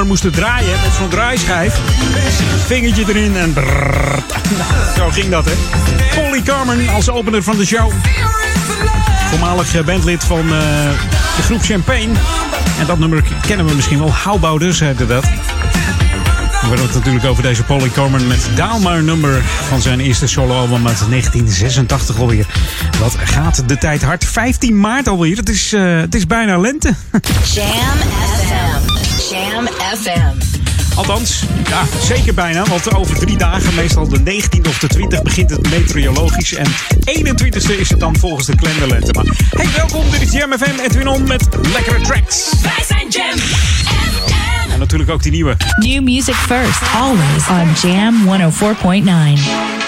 Moesten draaien met zo'n draaischijf. Vingertje erin en. Zo ging dat, hè. Polly Carmen als opener van de show. Voormalig eh, bandlid van eh, de groep Champagne. En dat nummer kennen we misschien wel. Houbouders heette dat. We hebben het natuurlijk over deze Polly Carmen met Daalmar nummer van zijn eerste soloalbum uit 1986 alweer. Wat gaat de tijd hard? 15 maart alweer. Het is, eh, het is bijna lente. Jam FM. Althans, ja, zeker bijna. Want over drie dagen, meestal de 19 of de 20, begint het meteorologisch. En 21ste is het dan volgens de kalenderlente. Maar hey, welkom. Dit is Jam FM. Edwin On met lekkere tracks. Wij zijn Jam FM. En natuurlijk ook die nieuwe. New music first, always on Jam 104.9.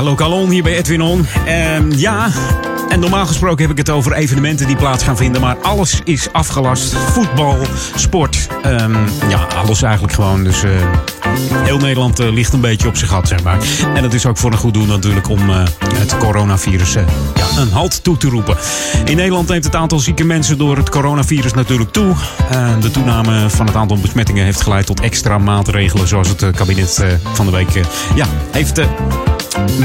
Ja, lokaal on hier bij Edwin On. Ehm, ja, en normaal gesproken heb ik het over evenementen die plaats gaan vinden. Maar alles is afgelast. Voetbal, sport. ehm, ja, alles eigenlijk gewoon. Dus eh, heel Nederland eh, ligt een beetje op zijn gat, zeg maar. En dat is ook voor een goed doel natuurlijk om eh, het coronavirus ja, een halt toe te roepen. In Nederland neemt het aantal zieke mensen door het coronavirus natuurlijk toe. De toename van het aantal besmettingen heeft geleid tot extra maatregelen. Zoals het kabinet van de week ja, heeft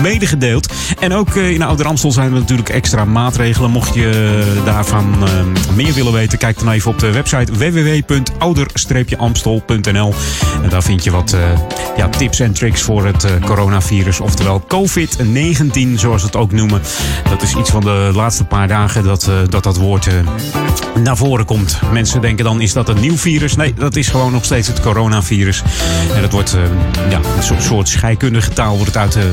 medegedeeld. En ook eh, in Ouder Amstel zijn er natuurlijk extra maatregelen. Mocht je eh, daarvan eh, meer willen weten, kijk dan even op de website www.ouder-amstel.nl. En daar vind je wat ja, tips en tricks voor het coronavirus. Oftewel COVID-19, zoals we het ook noemen. Dat is iets van de laatste paar dagen dat dat, dat woord naar voren komt. Mensen denken dan, is dat een nieuw virus? Nee, dat is gewoon nog steeds het coronavirus. En dat wordt, ja, een soort, scheikundige taal wordt het uit, eh,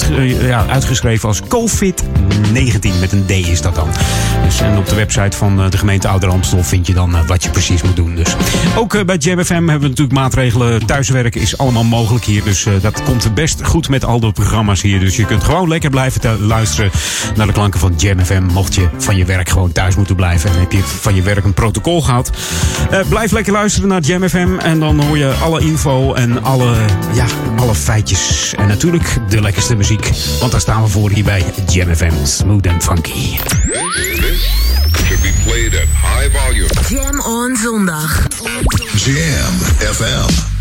eh, ja, uitgeschreven als COVID-19. Met een D is dat dan. Dus, en op de website van eh, de gemeente Ouder Amstel vind je dan eh, wat je precies moet doen. Dus. Ook bij Jam FM hebben we natuurlijk maatregelen. Thuiswerken is allemaal mogelijk hier. Dus dat komt best goed met al de programma's hier. Dus je kunt gewoon lekker blijven te- luisteren naar de klanken van Jam FM. Mocht je van je werk gewoon thuis moeten blijven. En heb je van je werk een protocol gehad. Eh, blijf lekker luisteren naar Jam FM. En dan hoor je alle info en alle, ja, alle feitjes. En natuurlijk de lekkerste muziek. Want daar staan we voor hier bij Jam FM. Smooth and funky. Should be played at high volume. Jam on zondag. Jam FM.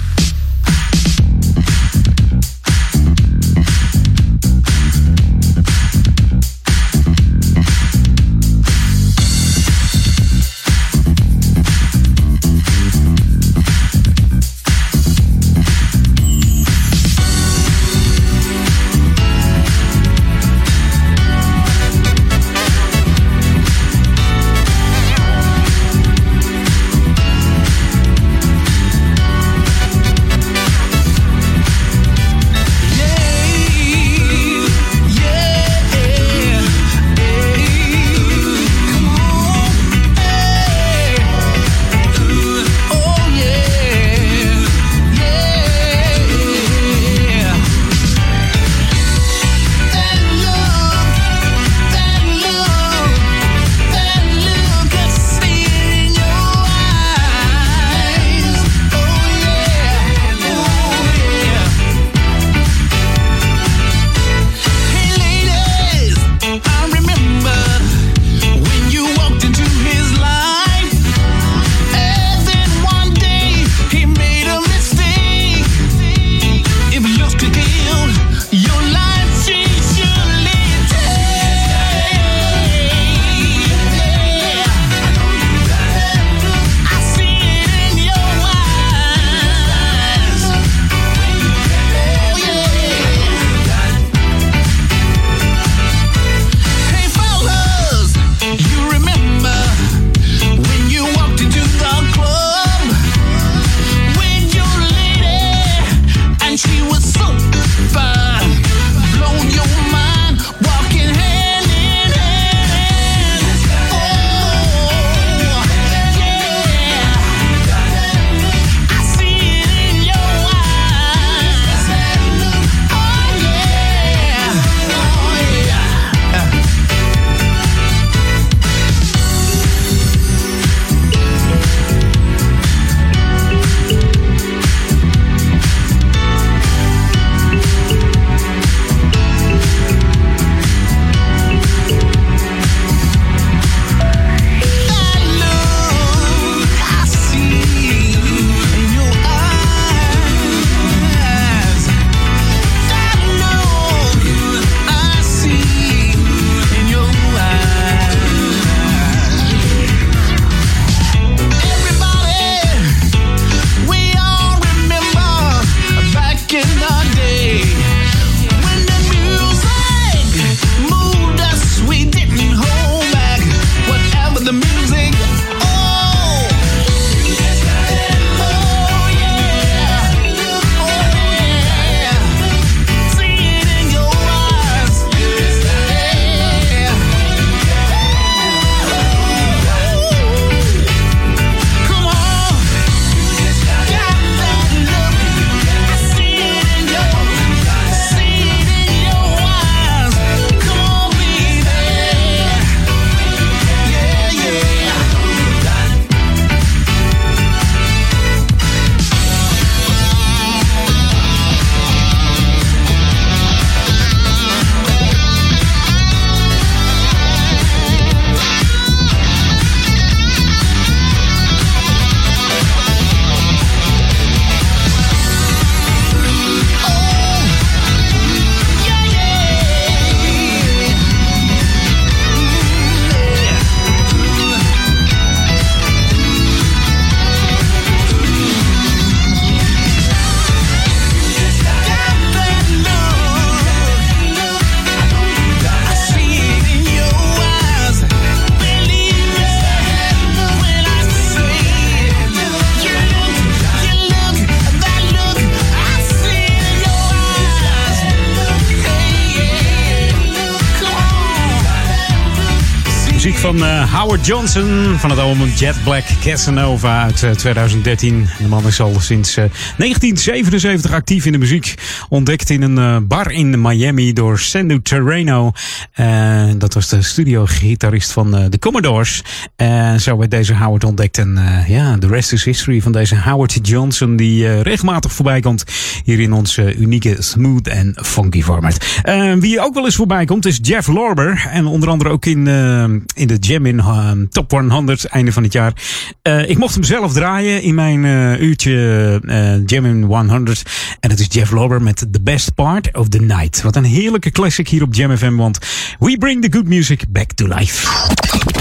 Howard Johnson van het album Jet Black Casanova uit eh, 2013. De man is al sinds eh, 1977 actief in de muziek. Ontdekt in een eh, bar in Miami door Sandu Terreno. Eh, dat was de studio-gitarist van eh, de Commodores. En zo werd deze Howard ontdekt. En eh, ja, de rest is history van deze Howard Johnson. Die eh, regelmatig voorbij komt hier in onze unieke smooth en funky format. Eh, wie ook wel eens voorbij komt is Jeff Lorber. En onder andere ook in, eh, in de Jam in eh, Top 100 einde van het jaar. Eh, ik mocht hem zelf draaien in mijn eh, uurtje eh, Jam in 100. En het is Jeff Lorber met The Best Part of the Night. Wat een heerlijke classic hier op Jam FM. Want we bring the good music back to life.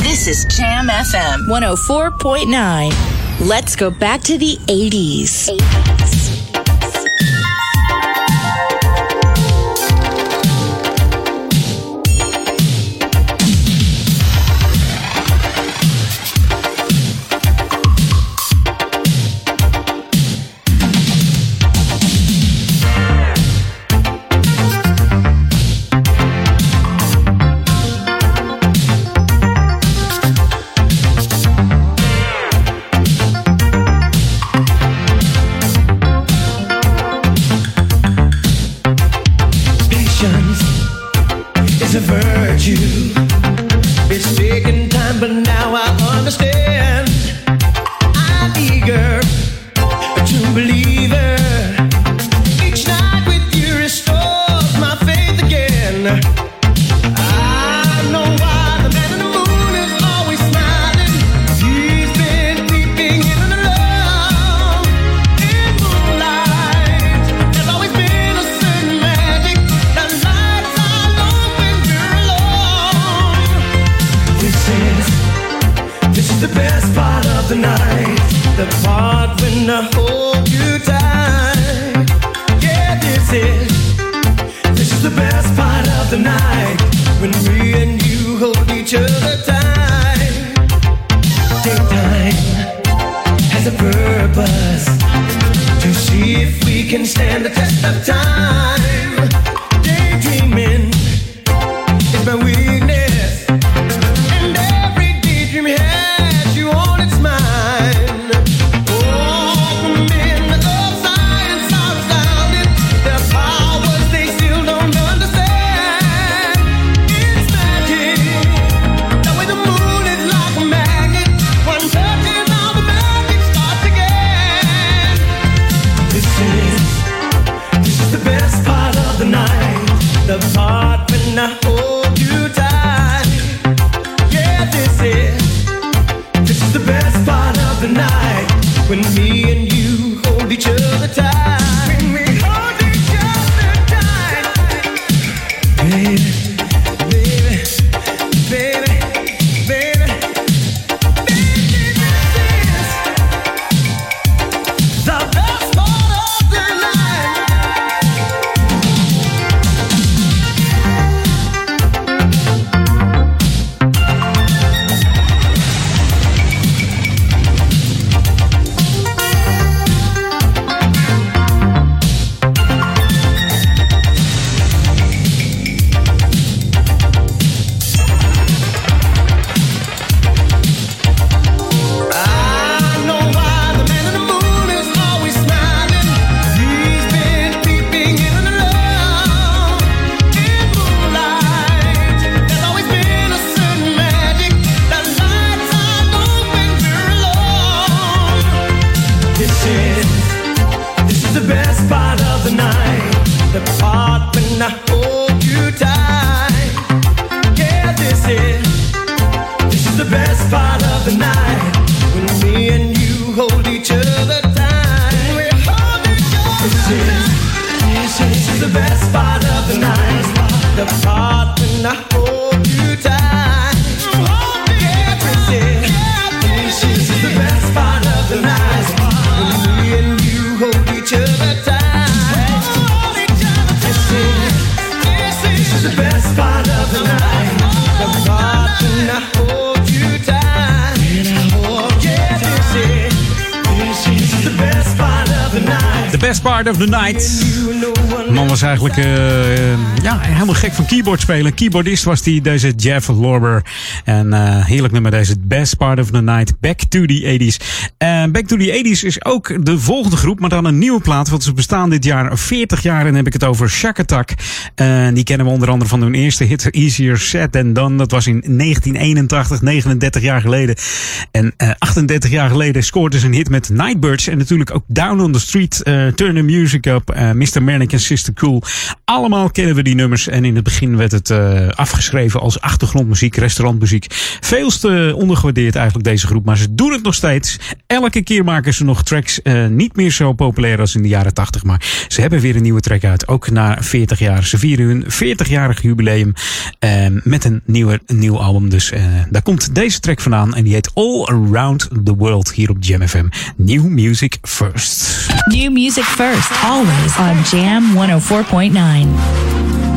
This is Jam FM 104.9. Let's go back to the 80s. Patience is a virtue. It's taken time, but now I understand. The best part of the night, the part when I hold you tight. Yeah, this is this is the best part of the night when me and you hold each other tight. Daytime has a purpose to see if we can stand the test of time. Daydreaming is my keyboard spelen. Keyboardist was die, deze Jeff Lorber. En eh, heerlijk nummer deze Best Part of the Night. Back to the 80s. Eh, Back to the 80s is ook de volgende groep, maar dan een nieuwe plaat. Want ze bestaan dit jaar 40 jaar. En dan heb ik het over Shack Attack. Eh, die kennen we onder andere van hun eerste hit Easier Said Than Done. Dat was in 1981, 39 jaar geleden. En eh 38 jaar geleden scoorde ze een hit met Nightbirds. En natuurlijk ook Down on the Street, eh Turn the Music Up, eh, Mr. Manic en Sister Cool. Allemaal kennen we die nummers. En in het begin werd het eh, afgeschreven als achtergrondmuziek, restaurantmuziek. Veel te ondergewaardeerd eigenlijk deze groep. Maar ze doen het nog steeds. Elke keer maken ze nog tracks. eh, niet meer zo populair als in de jaren 80. Maar ze hebben weer een nieuwe track uit. Ook na 40 jaar. Ze vieren hun 40-jarig jubileum. eh, met een, nieuwe, nieuw album. Dus eh, daar komt deze track vandaan. En die heet All Around the World hier op Jam FM. New Music First. New music first, always on Jam 104.9.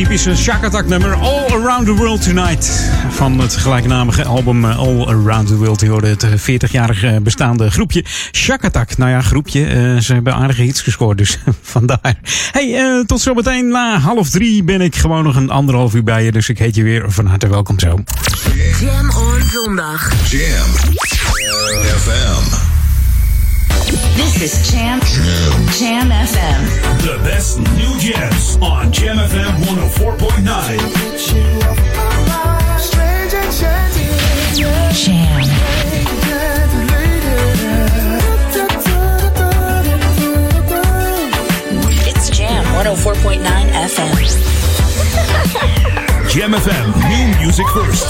typisch een Shack Attack nummer. All Around the World Tonight. Van het gelijknamige album eh, All Around the World. Die hoorde het eh, 40-jarige bestaande groepje Shack Attack. Nou ja, groepje. eh, ze hebben aardige hits gescoord, dus vandaar. Hey, eh, tot zometeen na half drie ben ik gewoon nog een anderhalf uur bij je. Dus ik heet je weer van harte welkom zo. Jam on zondag. Jam FM. This is Jam, Jam. Jam FM. The best new jams on Jam FM 104.9. Jam. It's Jam 104.9 FM. Jam FM, new music first.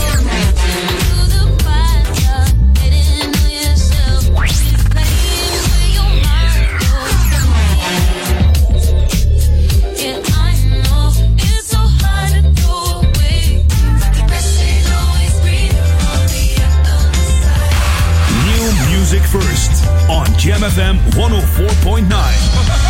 Jam FM 104.9.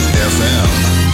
FM.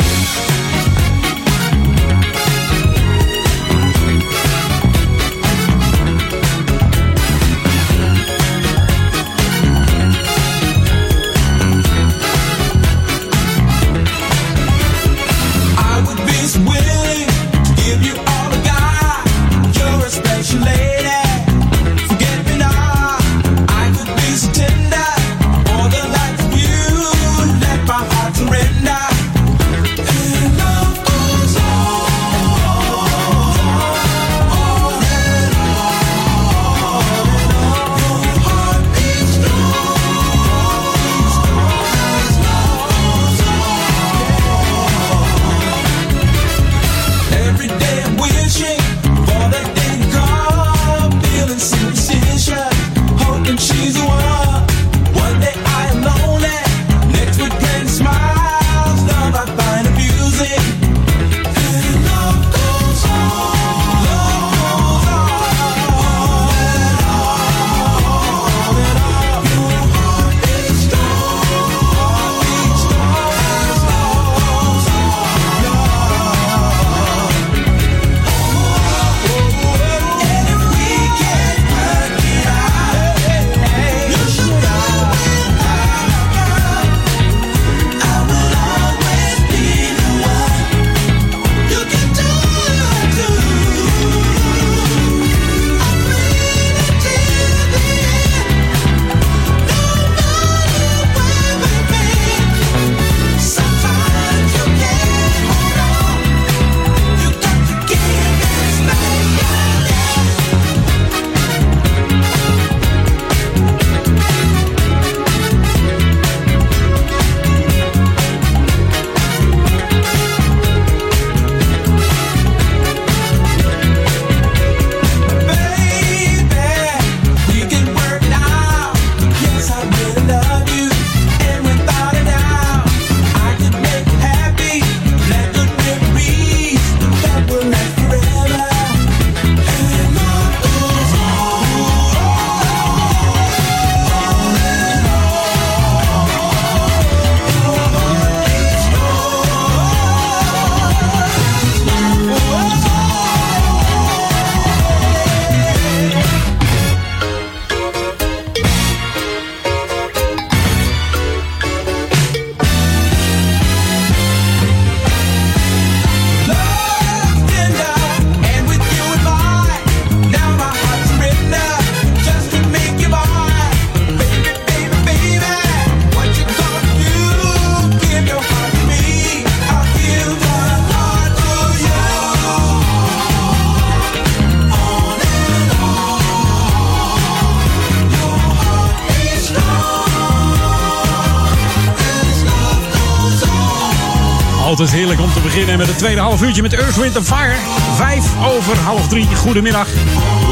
Tweede half uurtje met Earth, Wind Fire. Vijf over half drie. Goedemiddag.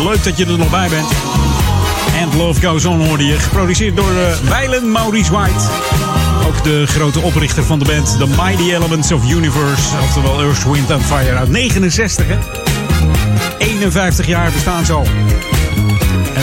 Leuk dat je er nog bij bent. And Love Goes On hoorde je. Geproduceerd door uh, Maurice White. Ook de grote oprichter van de band The Mighty Elements of Universe. Oftewel Earth, Wind Fire uit 69 hè. 51 jaar bestaan ze al.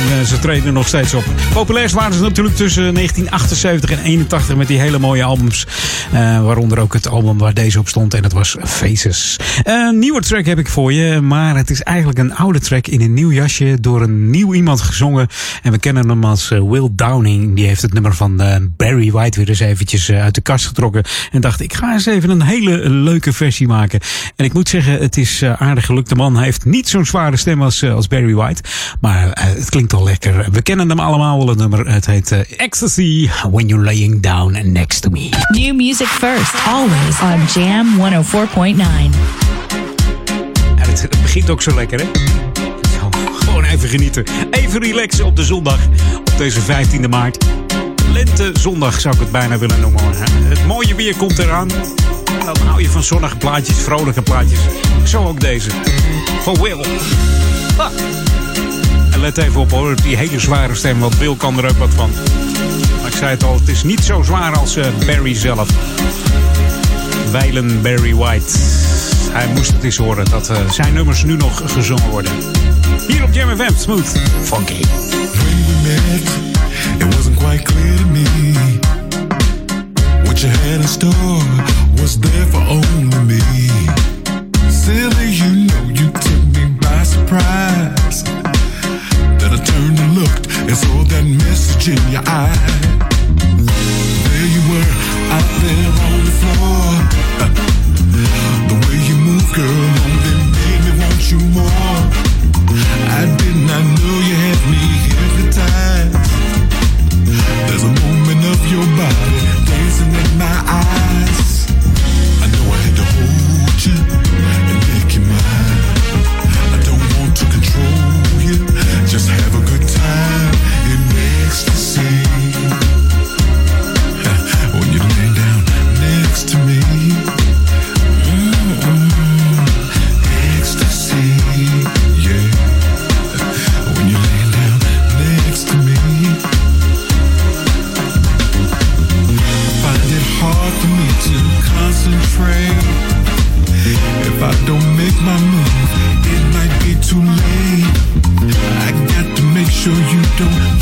En uh, ze treden nog steeds op. Populairst waren ze natuurlijk tussen 1978 en 81 met die hele mooie albums. Uh, waaronder ook het album waar deze op stond en dat was Faces. Een nieuwe track heb ik voor je, maar het is eigenlijk een oude track in een nieuw jasje door een nieuw iemand gezongen. En we kennen hem als uh, Will Downing. Die heeft het nummer van Barry White weer eens eventjes uit de kast getrokken. En dacht ik ga eens even een hele leuke versie maken. En ik moet zeggen het is aardig gelukt. De man heeft niet zo'n zware stem als, als Barry White. Maar het klinkt al lekker. We kennen hem allemaal wel het nummer. Het heet uh, Ecstasy When You're Laying Down Next to Me. New music first, always on Jam 104.9. En het, het begint ook zo lekker, hè? Gewoon even genieten. Even relaxen op de zondag. Op deze 15e maart. Lente zondag zou ik het bijna willen noemen. Het mooie weer komt eraan. En dan hou je van zonnige plaatjes, vrolijke plaatjes. Zo ook deze. Van Will. Let even op hoor, die hele zware stem, want Bill kan er ook wat van. Maar ik zei het al, het is niet zo zwaar als uh, Barry zelf. Weilen Barry White. Hij moest het eens horen dat uh, zijn nummers nu nog gezongen worden. Hier op Jam FM, Smooth, Funky. It wasn't quite clear to me. What you had in store was there for only me. Silly, you know you took me by surprise. I turned and looked and saw that message in your eye. There you were, out there on the floor. The way you move, girl, only made me want you more. I did not know you had me hypnotized. There's a moment of your body dancing in my eyes. Don't make my move, it might be too late. I got to make sure you don't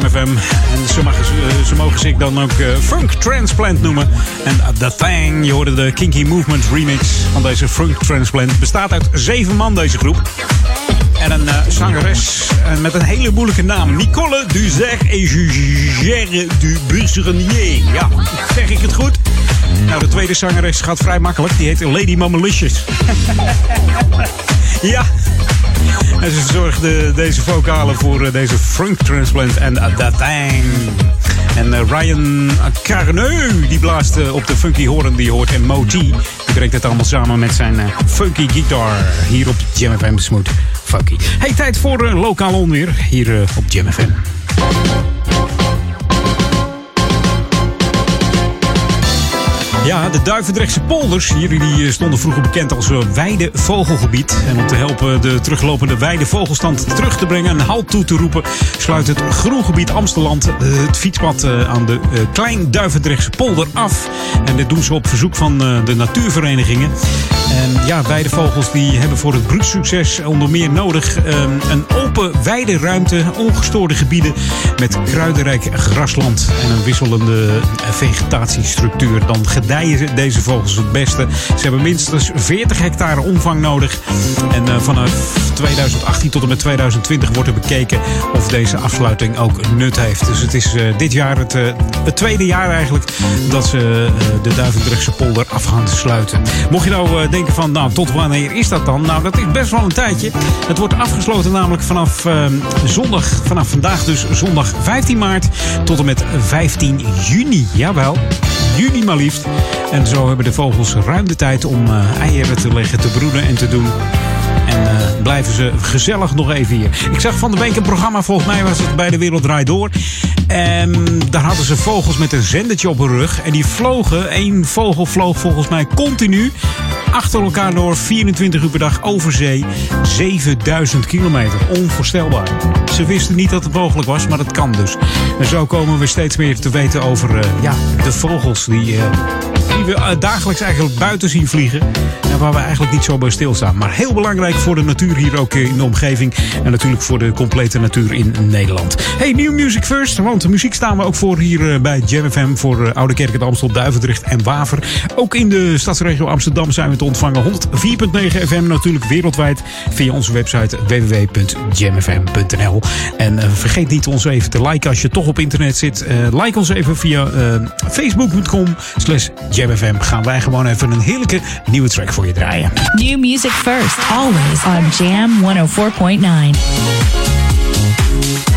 FM. En ze, ze, mogen zich dan ook eh, Funk Transplant noemen. En uh, The Thing, je hoorde de Kinky Movement remix van deze Funk Transplant. Bestaat uit zeven man deze groep. En een eh, zangeres eh, met een hele moeilijke naam. Nicole Duzer et Jugère du Bursenier. Ja, zeg ik het goed? Nou, de tweede zangeres gaat vrij makkelijk. Die heet Lady Mamalicious. ja. En ze zorgde deze vocalen voor eh, deze Funk Transplant en uh, That Thing. En eh, Ryan Carneu, die blaast eh, op de funky horen die je hoort. En Moti, die brengt het allemaal samen met zijn eh, funky guitar. Hier op Jam FM Smooth Funky. Hey, tijd voor eh, lokaal onweer hier eh, op Jam. Ja, de Duivendrechtse polders, hier, die stonden vroeger bekend als eh, weidevogelgebied. En om te helpen de teruglopende weidevogelstand terug te brengen en halt toe te roepen, sluit het groengebied Amsteland eh, het fietspad eh, aan de Klein Duivendrechtse polder af. En dit doen ze op verzoek van de natuurverenigingen. En ja, weidevogels die hebben voor het broedsucces onder meer nodig eh, een open weideruimte, ongestoorde gebieden met kruidenrijk grasland en een wisselende eh, vegetatiestructuur. Dan gedijen ze- deze vogels het beste. Ze hebben minstens 40 hectare omvang nodig. En eh, vanaf 2018 tot en met 2020 wordt er bekeken of deze afsluiting ook nut heeft. Dus het is eh, dit jaar het, het tweede jaar eigenlijk dat ze de Duivendrechtse polder af gaan sluiten. Mocht je nou denken van, nou tot wanneer is dat dan? Nou, dat is best wel een tijdje. Het wordt afgesloten namelijk vanaf eh, zondag, vanaf vandaag dus zondag 15 maart tot en met 15 juni. Jawel, juni maar liefst. En zo hebben de vogels ruim de tijd om eh, eieren te leggen, te broeden en te doen. En eh, blijven ze gezellig nog even hier. Ik zag van de week een programma, volgens mij was het bij de Wereld Draait Door. En daar hadden ze vogels met een zendertje op hun rug. En die vlogen, één vogel vloog volgens mij continu achter elkaar door, 24 uur per dag over zee. 7000 kilometer. Onvoorstelbaar. Ze wisten niet dat het mogelijk was, maar dat kan dus. En zo komen we steeds meer te weten over eh, ja, de vogels die, eh, die we eh, dagelijks eigenlijk buiten zien vliegen. En waar we eigenlijk niet zo bij stilstaan. Maar heel belangrijk voor de natuur hier ook in de omgeving. En natuurlijk voor de complete natuur in Nederland. Hey, New Music First. Want muziek staan we ook voor hier eh, bij Jam FM. Voor eh, Oude Kerk en Amstel, Duivendrecht en Waver. Ook in de stadsregio Amsterdam zijn we te ontvangen. 104.9 FM natuurlijk wereldwijd. Via onze website www.jamfm.nl. En vergeet niet ons even te liken als je toch op internet zit. Like ons even via facebook.com slash. Gaan wij gewoon even een heerlijke nieuwe track voor je draaien. New music first, always on Jam 104.9.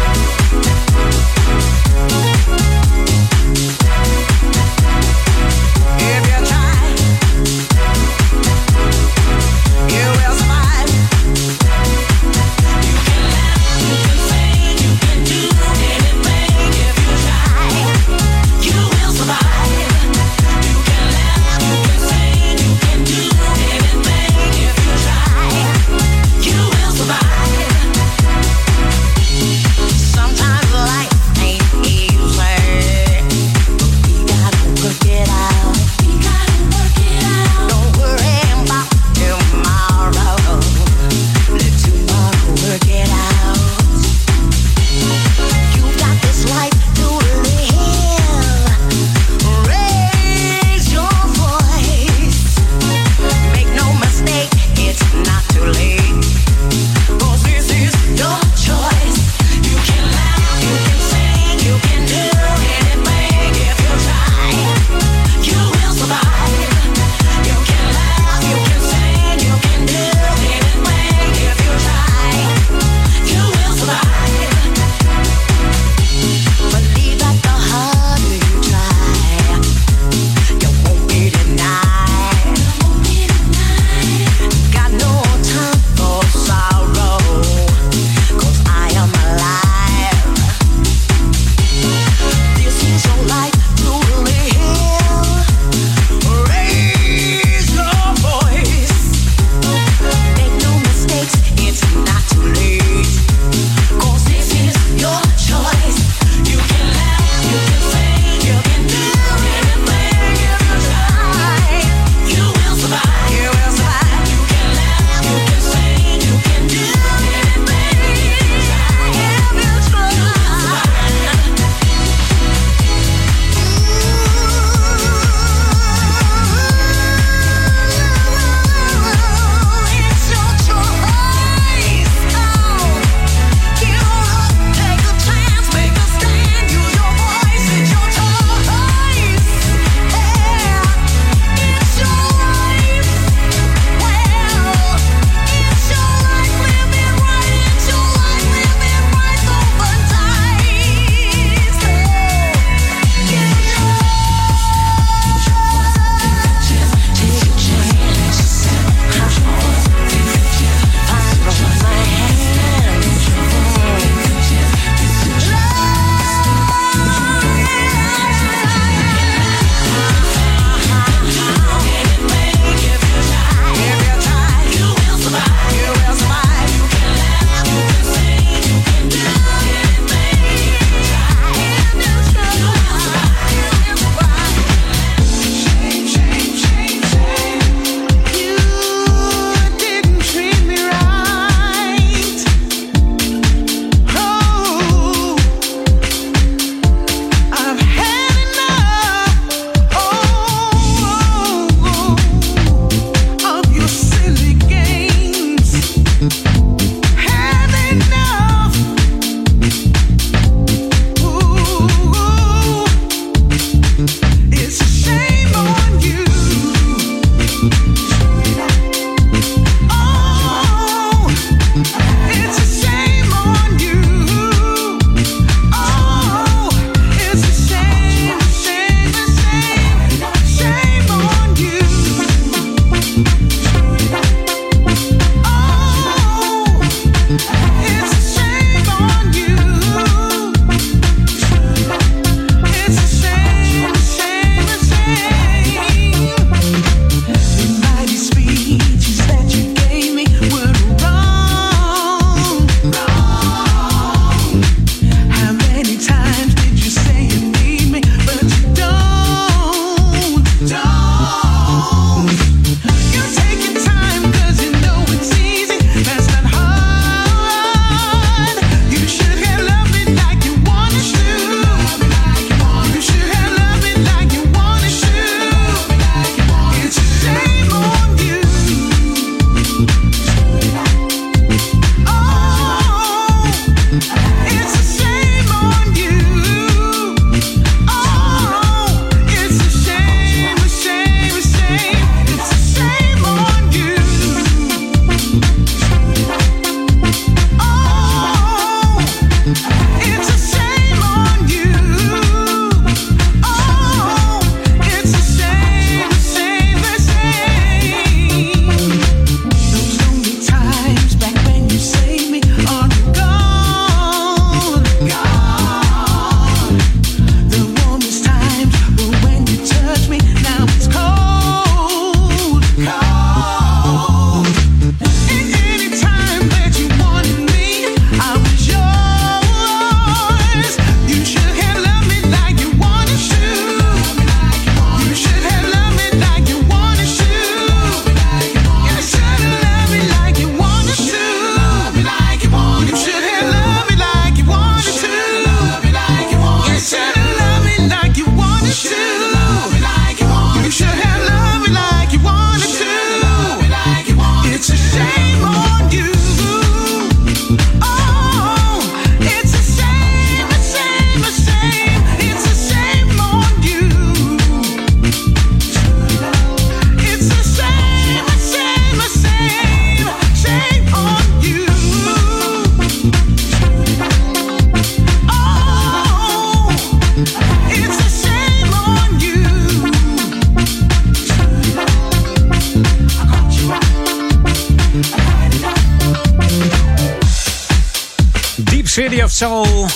of Soul.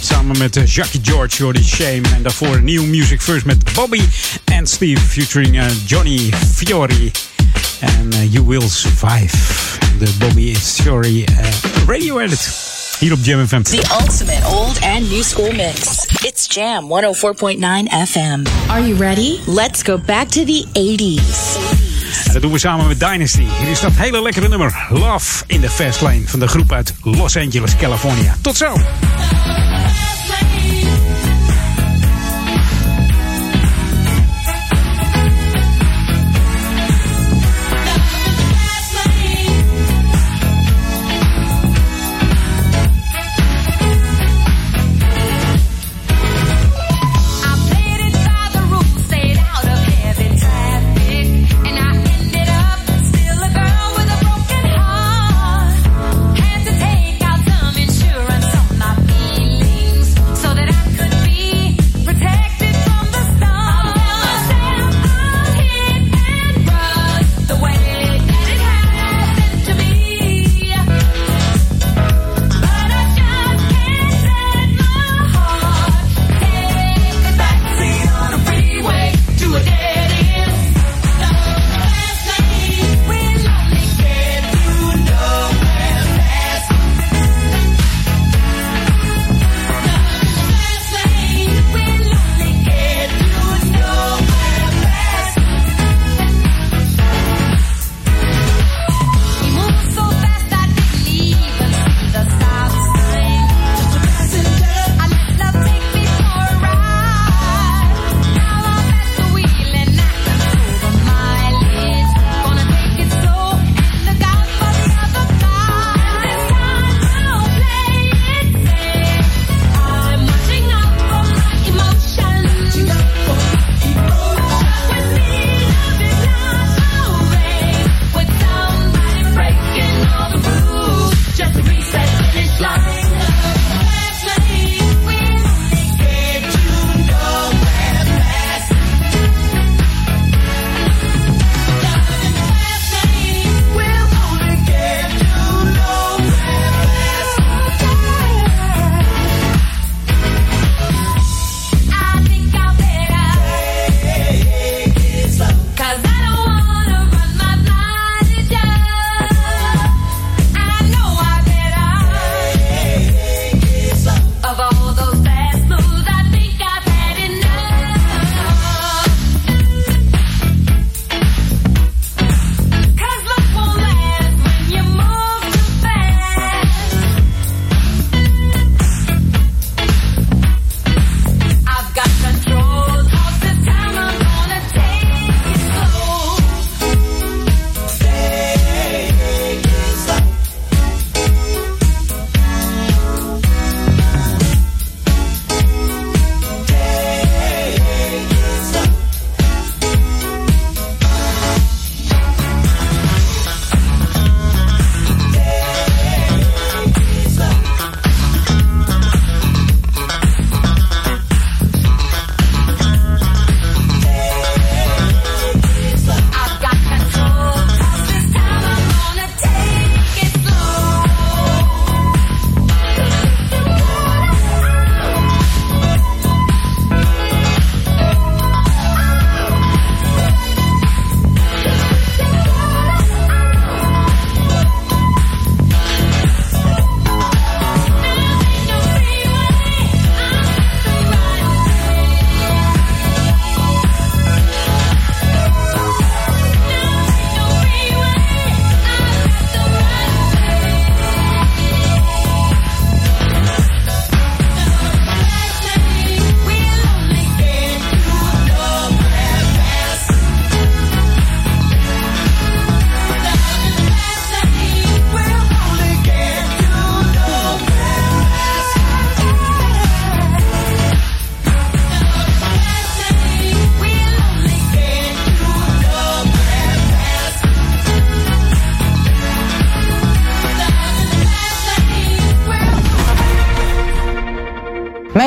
Samen met eh, Jackie George, Jordi Shame. En daarvoor New Music First met Bobby en Steve. Featuring uh, Johnny Fiori. En uh, You Will Survive. De Bobby Fiori uh, radio edit. Hier op Jam FM. The ultimate old and new school mix. It's Jam 104.9 FM. Are you ready? Let's go back to the 80s. En dat doen we samen met Dynasty. Hier is dat hele lekkere nummer Love in the Fast Lane van de groep uit Los Angeles, California. Tot zo!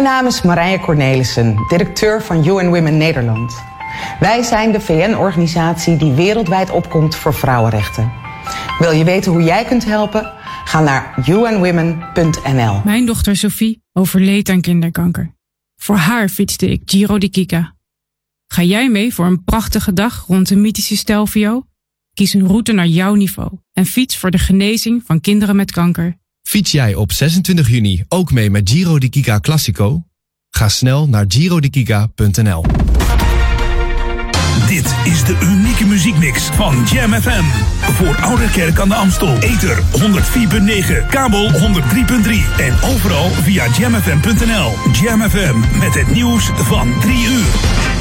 Mijn naam is Marije Cornelissen, directeur van UN Women Nederland. Wij zijn de VN-organisatie die wereldwijd opkomt voor vrouwenrechten. Wil je weten hoe jij kunt helpen? Ga naar unwomen.nl. Mijn dochter Sophie overleed aan kinderkanker. Voor haar fietste ik Giro di Kika. Ga jij mee voor een prachtige dag rond de mythische Stelvio? Kies een route naar jouw niveau en fiets voor de genezing van kinderen met kanker Fiets jij op 26 juni ook mee met Giro di Kika Classico? Ga snel naar girodikika.nl. Dit is de unieke muziekmix van Jam FM. Voor Ouderkerk aan de Amstel. Ether 104.9, kabel 103.3 en overal via jamfm.nl. Jam FM met het nieuws van 3 uur.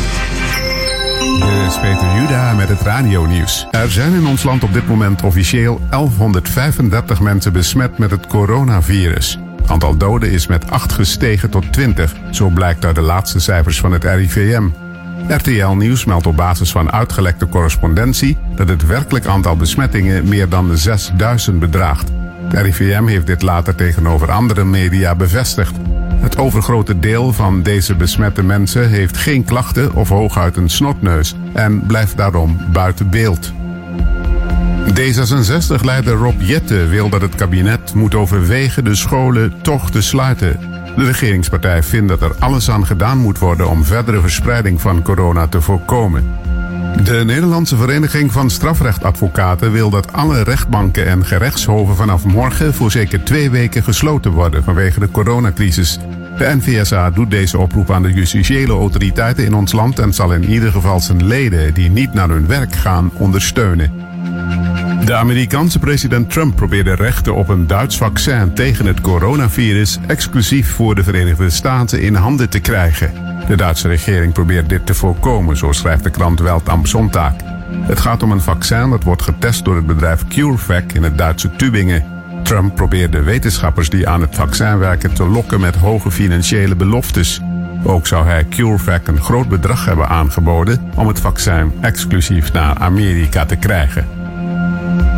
Dit is Peter Juda met het radio-nieuws. Er zijn in ons land op dit moment officieel 1135 mensen besmet met het coronavirus. Het aantal doden is met 8 gestegen tot 20, zo blijkt uit de laatste cijfers van het RIVM. RTL Nieuws meldt op basis van uitgelekte correspondentie dat het werkelijk aantal besmettingen meer dan de 6000 bedraagt. Het RIVM heeft dit later tegenover andere media bevestigd. Het overgrote deel van deze besmette mensen heeft geen klachten of hooguit een snotneus en blijft daarom buiten beeld. D66-leider Rob Jette wil dat het kabinet moet overwegen de scholen toch te sluiten. De regeringspartij vindt dat er alles aan gedaan moet worden om verdere verspreiding van corona te voorkomen. De Nederlandse Vereniging van Strafrechtadvocaten wil dat alle rechtbanken en gerechtshoven vanaf morgen voor zeker twee weken gesloten worden vanwege de coronacrisis. De NVSA doet deze oproep aan de justitiële autoriteiten in ons land en zal in ieder geval zijn leden die niet naar hun werk gaan ondersteunen. De Amerikaanse president Trump probeerde rechten op een Duits vaccin tegen het coronavirus exclusief voor de Verenigde Staten in handen te krijgen. De Duitse regering probeert dit te voorkomen, zo schrijft de krant Welt am Sonntag. Het gaat om een vaccin dat wordt getest door het bedrijf CureVac in het Duitse Tübingen. Trump probeerde wetenschappers die aan het vaccin werken te lokken met hoge financiële beloftes. Ook zou hij CureVac een groot bedrag hebben aangeboden om het vaccin exclusief naar Amerika te krijgen.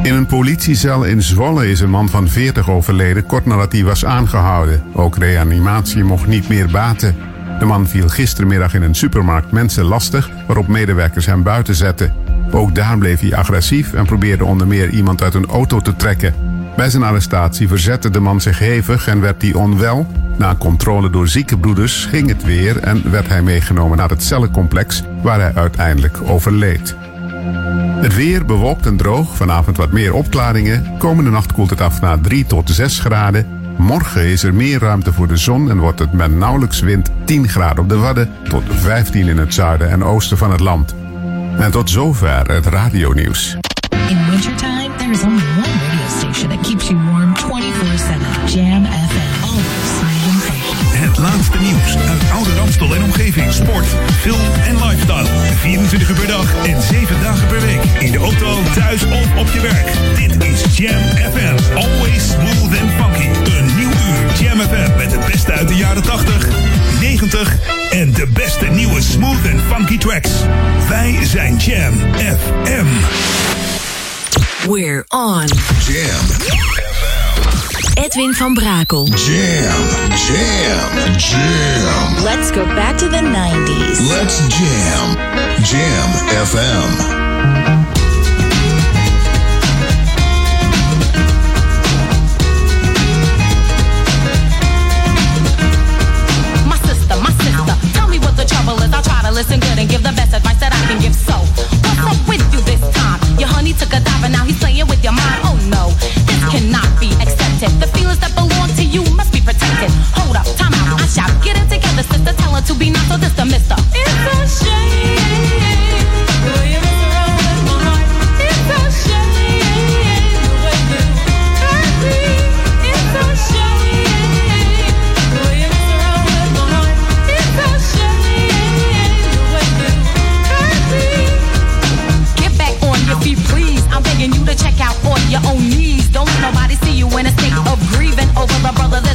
In een politiecel in Zwolle is een man van 40 overleden kort nadat hij was aangehouden. Ook reanimatie mocht niet meer baten. De man viel gistermiddag in een supermarkt mensen lastig, waarop medewerkers hem buiten zetten. Ook daar bleef hij agressief en probeerde onder meer iemand uit een auto te trekken. Bij zijn arrestatie verzette de man zich hevig en werd hij onwel. Na controle door ziekenbroeders ging het weer en werd hij meegenomen naar het cellencomplex, waar hij uiteindelijk overleed. Het weer bewolkt en droog, vanavond wat meer opklaringen. Komende nacht koelt het af naar 3 tot 6 graden. Morgen is er meer ruimte voor de zon en wordt het met nauwelijks wind 10 graden op de Wadden tot 15 in het zuiden en oosten van het land. En tot zover het radionieuws. In wintertime, there is only one radio station that keeps you warm 24-7. Jam FM. Always smooth and funky. Het laatste nieuws uit Oude Ramstel en omgeving. Sport, film en lifestyle. 24 uur per dag en 7 dagen per week. In de auto, thuis of op je werk. Dit is Jam FM. Always smooth and funky. Jam FM met het beste uit de jaren 80, 90 en de beste nieuwe smooth and funky tracks. Wij zijn Jam FM. We're on. Jam. Edwin van Brakel. Jam. Jam. Jam. Let's go back to the 90s. Let's jam. Jam FM. Listen good and give the best advice that I can give. So, what's up with you this time? Your honey took a dive and now he's playing with your mind. Oh no, this cannot be accepted. The feelings that belong to you must be protected. Hold up, time out, I shout. Get it together, sister. Tell her to be not so the mister. It's a shame.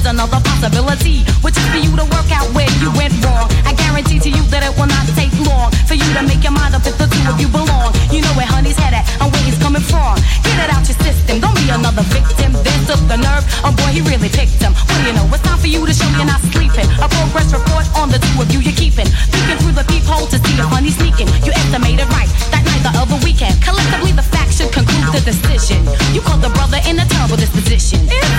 another possibility, which is for you to work out where you went wrong. I guarantee to you that it will not take long for you to make your mind up if the two of you belong. You know where honey's headed and where he's coming from. Get it out your system, don't be another victim. This took the nerve, oh boy, he really picked him. What do you know? It's time for you to show you're not sleeping. A progress report on the two of you you're keeping. Peeking through the peephole to see if honey's sneaking. You estimated right that night the other weekend. Collectively, the facts should conclude the decision. You called the brother in a terrible disposition. It's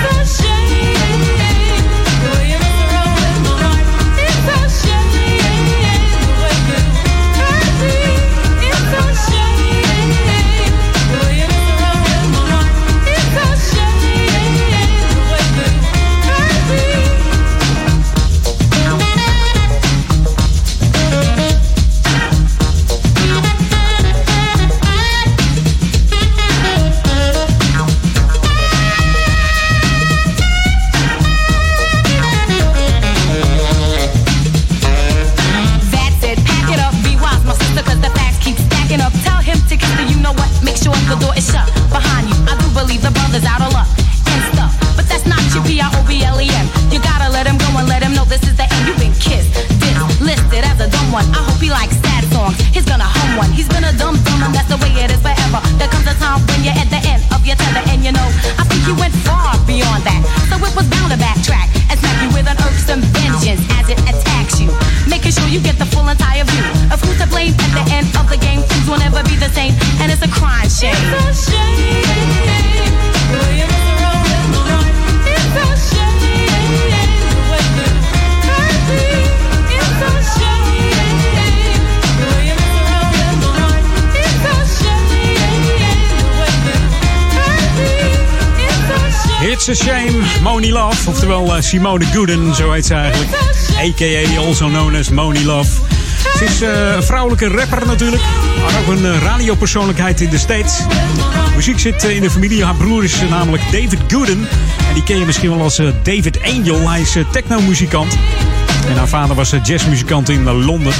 Moni Love. Oftewel eh, Simone Gooden, zo heet ze eigenlijk. A.k.a. also known as Moni Love. Ze is eh, een vrouwelijke rapper natuurlijk. Maar ook een eh, radiopersoonlijkheid in de States. Muziek zit in de familie. Haar broer is namelijk David Gooden. En die ken je misschien wel als David Angel. Hij is technomuzikant. En haar vader was jazzmuzikant in Londen.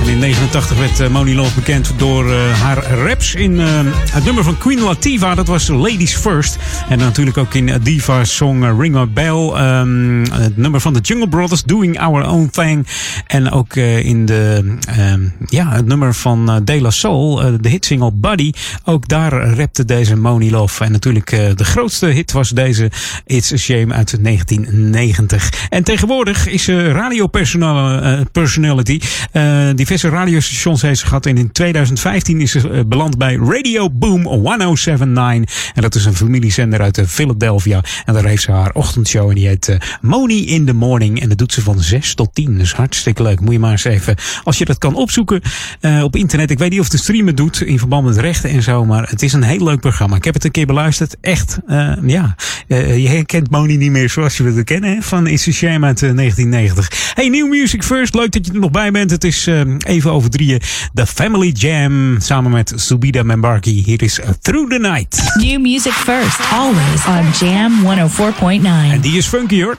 En in 89 werd eh, Moni Love bekend door eh, haar raps in eh, het nummer van Queen Latifah. Dat was Ladies First. En natuurlijk ook in Diva's song Ring My Bell. ehm, het nummer van de Jungle Brothers, Doing Our Own Thing. En ook in de, ehm, ja, het nummer van De La Soul, de hitsingle Buddy. Ook daar rapte deze Moni Love. En natuurlijk de grootste hit was deze It's a Shame uit 1990. En tegenwoordig is ze radiopersonality. Eh diverse radiostations heeft ze gehad. En in 2015 is ze eh, beland bij Radio Boom 1079. En dat is een familiezender uit eh, Philadelphia. En daar heeft ze haar ochtendshow. En die heet eh, Moni in the Morning. En dat doet ze van 6 tot 10. Dus hartstikke leuk. Moet je maar eens even, als je dat kan opzoeken op internet. Ik weet niet of de stream het doet in verband met rechten en zo. Maar het is een heel leuk programma. Ik heb het een keer beluisterd. Echt, ja. Je herkent Moni niet meer zoals je het kennen. Van It's a Shame uit eh, 1990. Hey, New Music First. Leuk dat je er nog bij bent. Het is eh, even over drieën. The Family Jam samen met Subida Membarki. Hier is Through the Night. New music first, always on Jam 104.9. En die is funky hoor.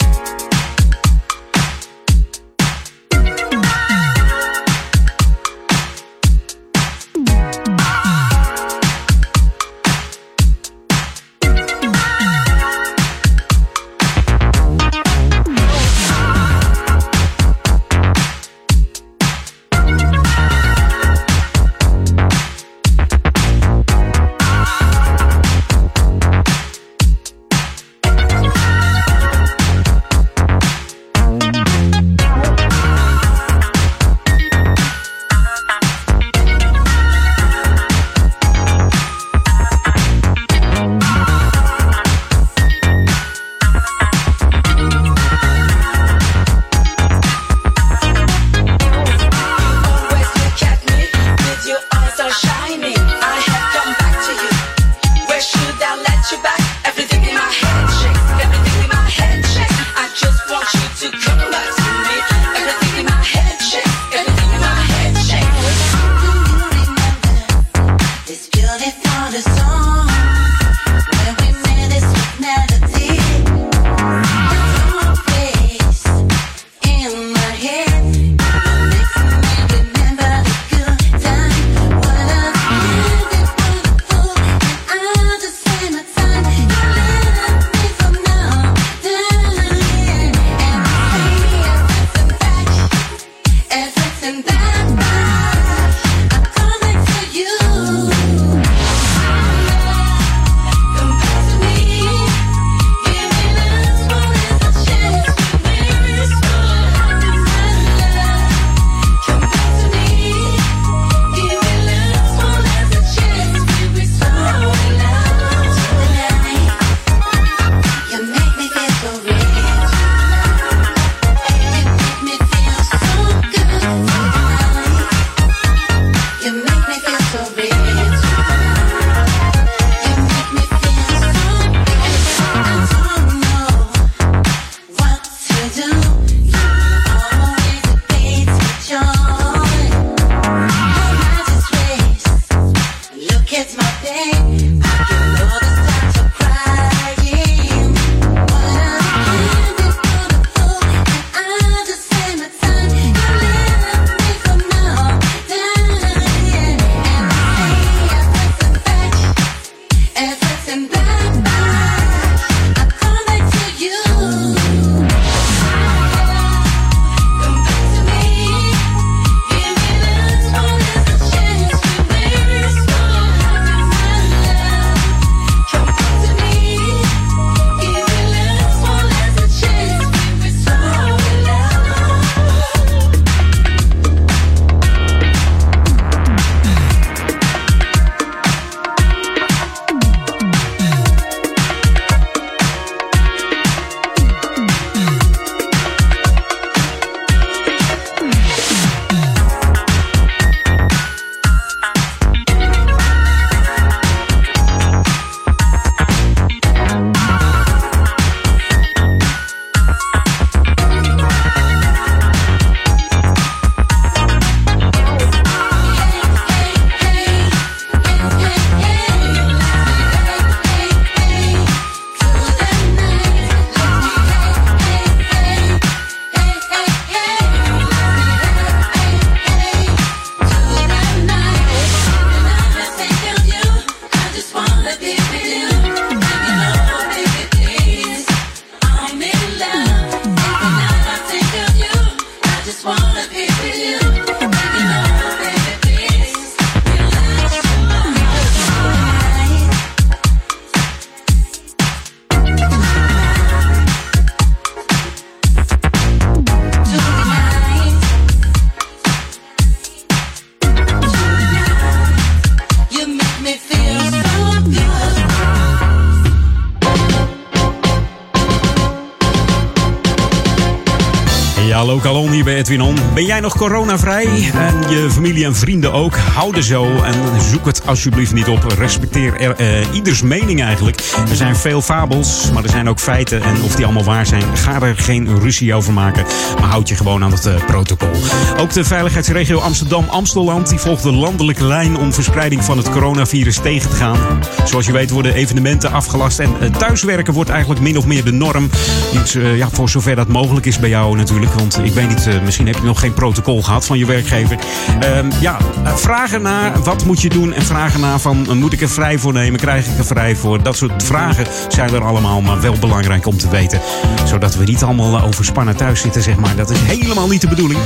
Vinon. Ben jij nog coronavrij? En je familie en vrienden ook? Hou er zo en zoek het alsjeblieft niet op. Respecteer er, eh, ieders mening eigenlijk. Er zijn veel fabels, maar er zijn ook feiten. En of die allemaal waar zijn, ga er geen ruzie over maken. Maar houd je gewoon aan het eh, protocol. Ook de veiligheidsregio Amsterdam-Amstelland die volgt de landelijke lijn om verspreiding van het coronavirus tegen te gaan. Zoals je weet worden evenementen afgelast en eh, thuiswerken wordt eigenlijk min of meer de norm. Iets, ja, voor zover dat mogelijk is bij jou natuurlijk. Want ik weet niet, misschien heb je nog geen protocol gehad van je werkgever. Ehm, ja, eh, vragen naar wat moet je doen en vragen naar van eh, moet ik er vrij voor nemen, krijg ik er vrij voor. Dat soort vragen zijn er allemaal, maar wel belangrijk om te weten. Zodat we niet allemaal eh, overspannen thuis zitten, zeg maar. Dat is helemaal niet de bedoeling.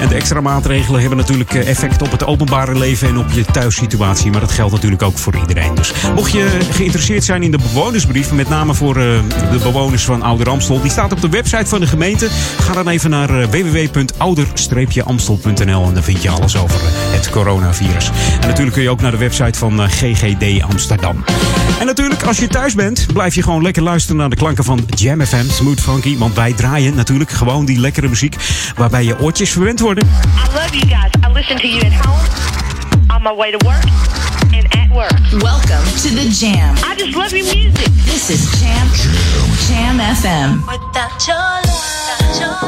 En de extra maatregelen hebben natuurlijk eh, effect op het openbare leven en op je thuissituatie. Maar dat geldt natuurlijk ook voor iedereen. Dus mocht je geïnteresseerd zijn in de bewonersbrief, met name voor eh, de bewoners van Ouder Amstel, die staat op de website van de gemeente. Ga dan even naar eh, www.ouder-amstel.nl en dan vind je alles over het coronavirus. En natuurlijk kun je ook naar de website van eh, GGD Amsterdam. En natuurlijk, als je thuis bent, blijf je gewoon lekker luisteren naar de klanken van Jam FM, Smooth Funky. Want wij draaien natuurlijk gewoon die lekkere muziek waarbij je oortjes verwend worden. I love you guys. I listen to you at home, on my way to work, and at work. Welcome to the Jam. I just love your music. This is Jam Jam FM. Without your love, without your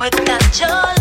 with that joy.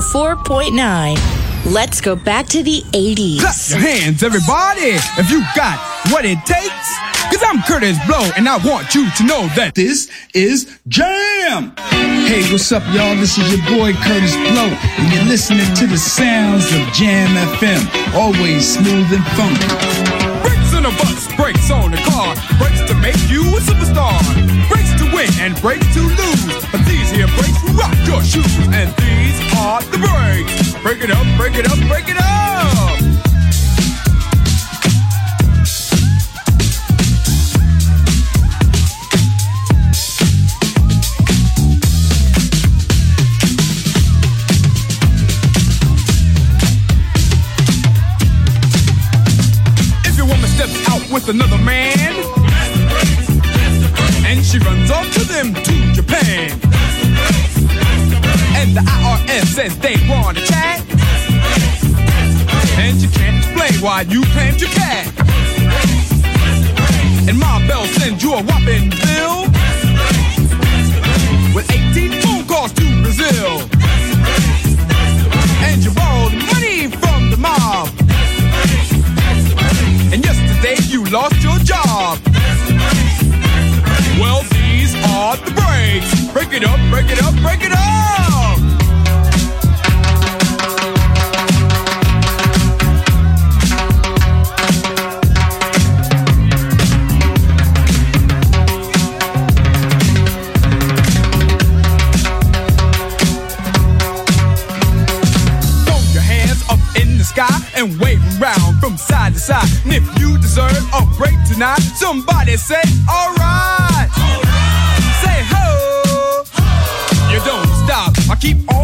104.9. Let's go back to the 80s. Clap your hands, everybody, if you got what it takes. Cause I'm Curtis Blow, and I want you to know that this is Jam! Hey, what's up, y'all? This is your boy Curtis Blow, and you're listening to the sounds of Jam FM. Always smooth and funky. On a bus, brakes on a car, brakes to make you a superstar. Brakes to win and brakes to lose. But these here brakes rock your shoes, and these are the brakes. Break it up, break it up, break it up! If your woman steps out with another man, and she runs off to them to Japan, and the IRS says they want to chat, and you can't explain why you claimed your cat, and my bell sends you a whopping bill with 18 phone calls to Brazil, and you borrowed money from the mob. And yesterday you lost your job. Well, these are the breaks. Break it up, break it up, break it up. Tonight, somebody say, alright. Say ho. You don't stop. I keep on.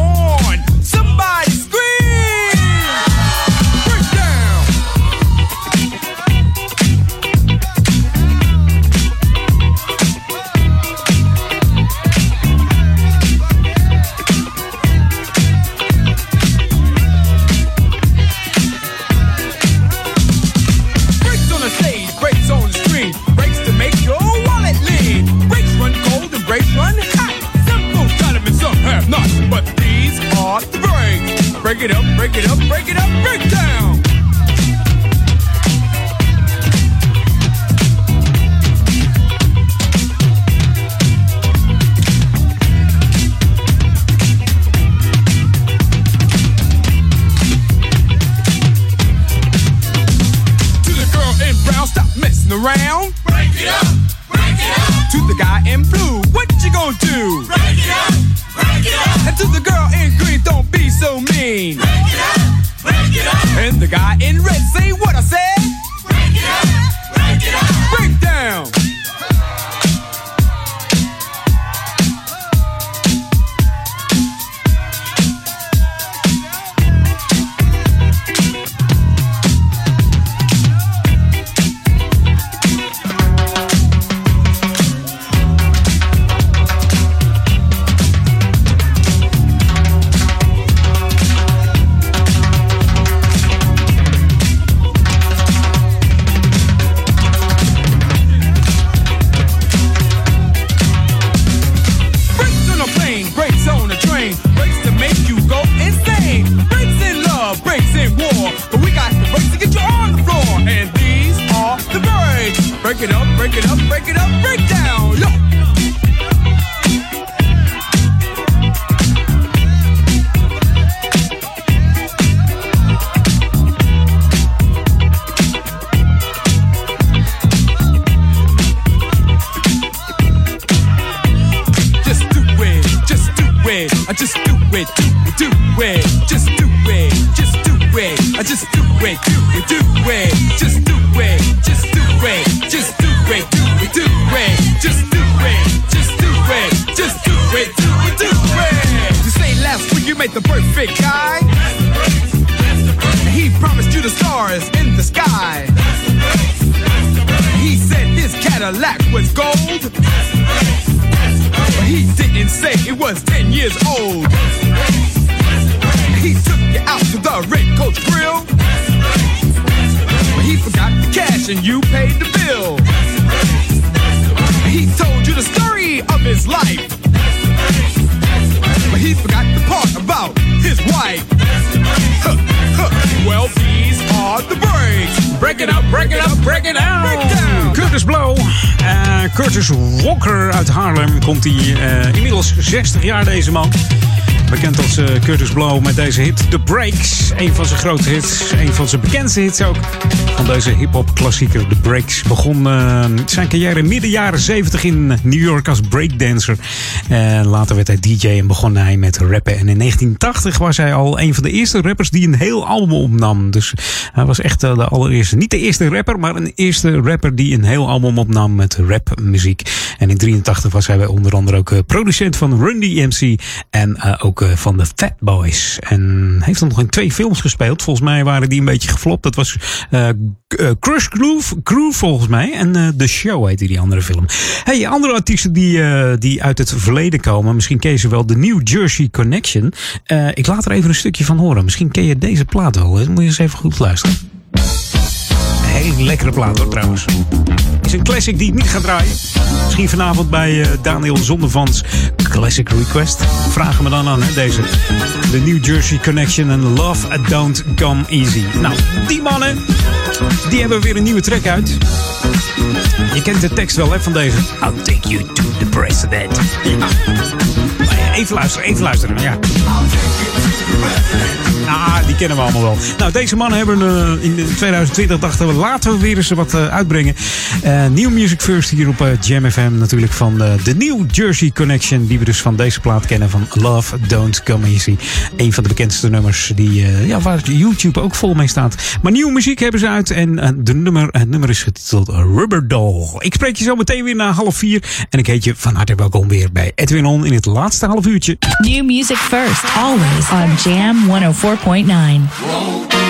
Met deze hit The Breaks. Een van zijn grote hits, een van zijn bekendste hits ook. Van deze hip-hop klassieker The Breaks. Begon eh, zijn carrière midden jaren 70 in New York als breakdancer. En later werd hij DJ en begon hij met rappen. En in 1980 was hij al een van de eerste rappers die een heel album opnam. Dus hij was echt eh, de allereerste. Niet de eerste rapper, maar een eerste rapper die een heel album opnam met rapmuziek. En in 83 was hij onder andere ook eh, producent van Run DMC en eh, ook van de Fat Boys. En heeft dan nog in twee films gespeeld. Volgens mij waren die een beetje geflopt. Dat was eh, Crush Groove, Groove volgens mij. En The Show heette die andere film. Hey, andere artiesten die, die uit het verleden komen. Misschien ken je ze wel. De New Jersey Connection. Eh, ik laat er even een stukje van horen. Misschien ken je deze plaat wel. Moet je eens even goed luisteren. Een hele lekkere plaat hoor trouwens. Is een classic die ik niet ga draaien. Misschien vanavond bij eh, Daniel Zonnevans Classic Request. Vragen me dan aan hè, deze. De New Jersey Connection en Love Don't Come Easy. Nou, die mannen, die hebben weer een nieuwe track uit. Je kent de tekst wel hè, van deze. I'll take you to the president. Ja. Even luisteren, even luisteren. Ja. Ah, die kennen we allemaal wel. Nou, deze mannen hebben eh, in 2020 dachten we laten we weer eens wat eh, uitbrengen. New Music First hier op Jam FM natuurlijk van de New Jersey Connection. Die we dus van deze plaat kennen van Love Don't Come Easy. Een van de bekendste nummers die, ja, waar YouTube ook vol mee staat. Maar nieuwe muziek hebben ze uit en de nummer, het nummer is getiteld Rubber Doll. Ik spreek je zo meteen weer na half vier. En ik heet je van harte welkom weer bij Edwin On in het laatste half uurtje. New music first, always on Jam 104.9.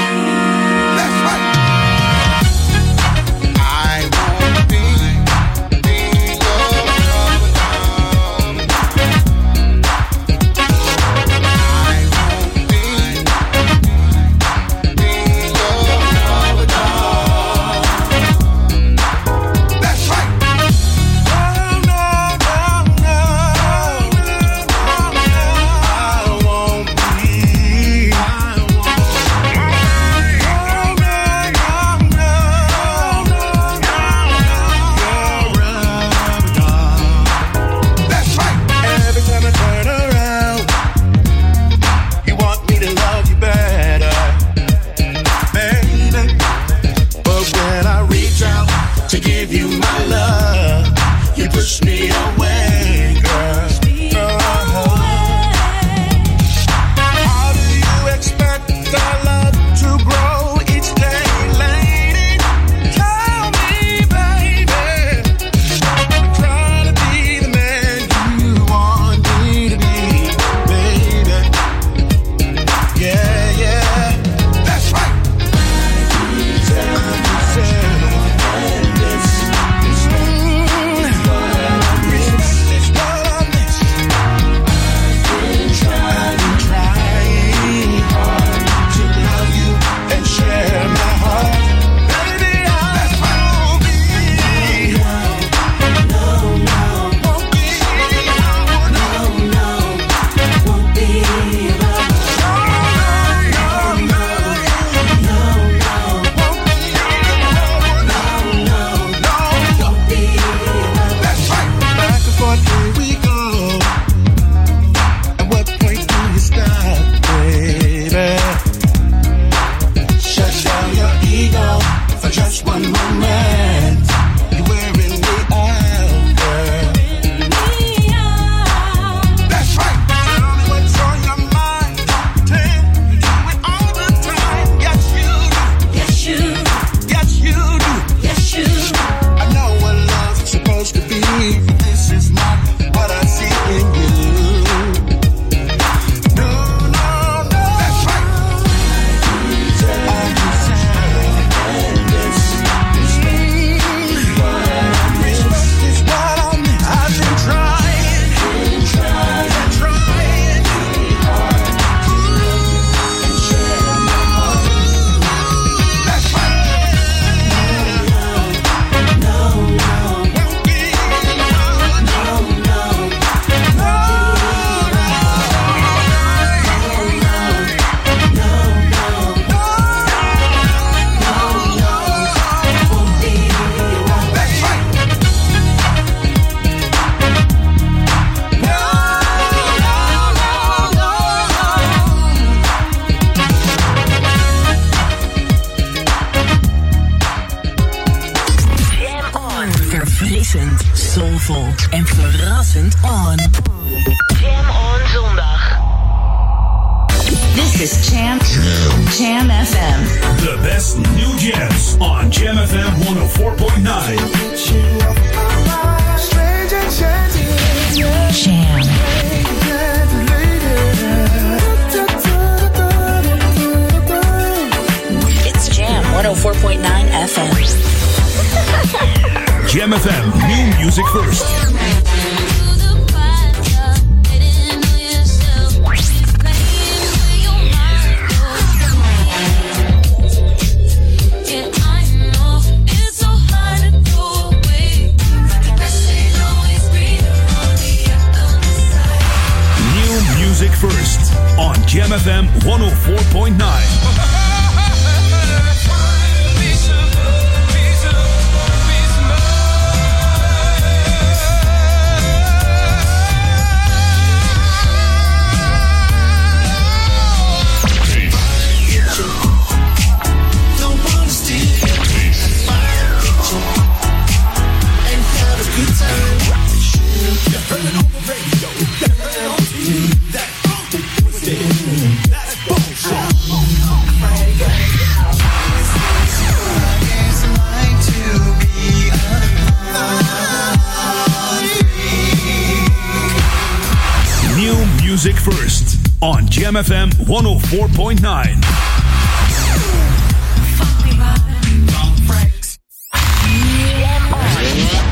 Jam FM 104.9.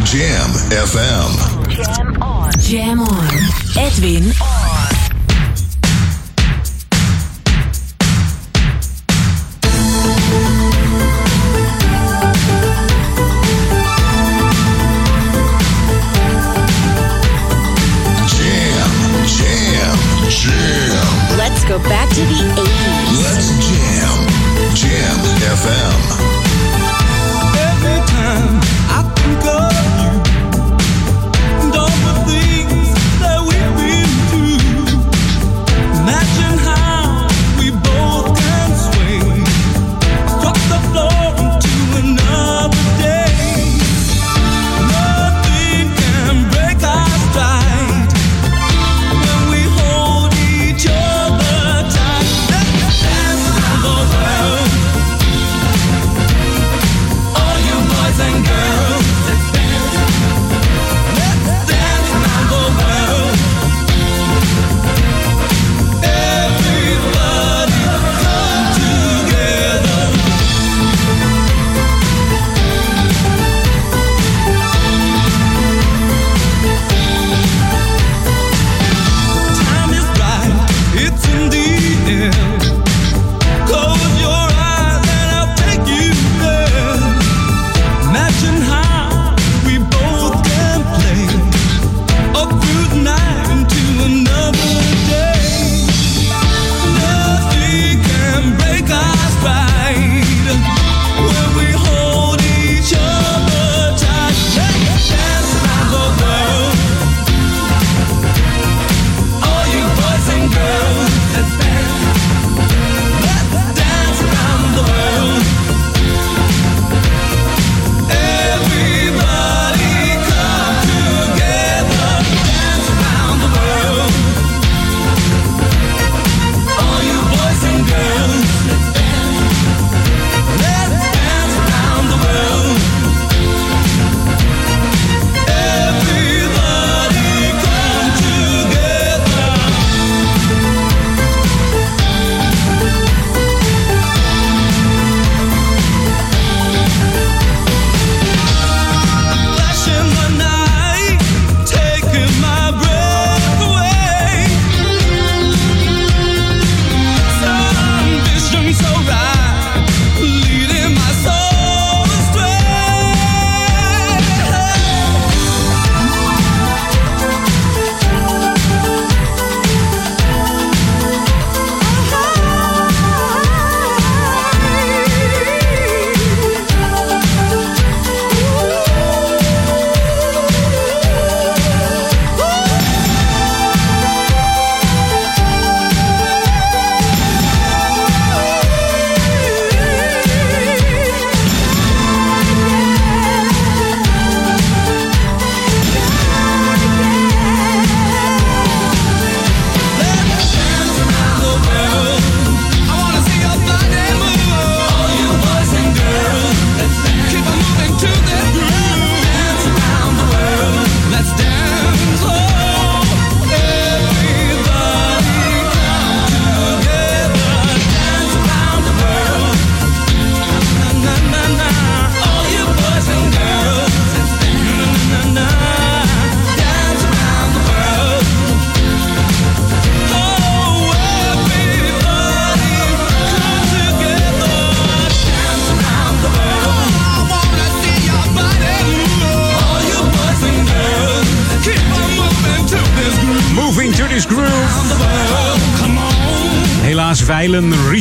Jam FM. Jam on. Jam on. Edwin on.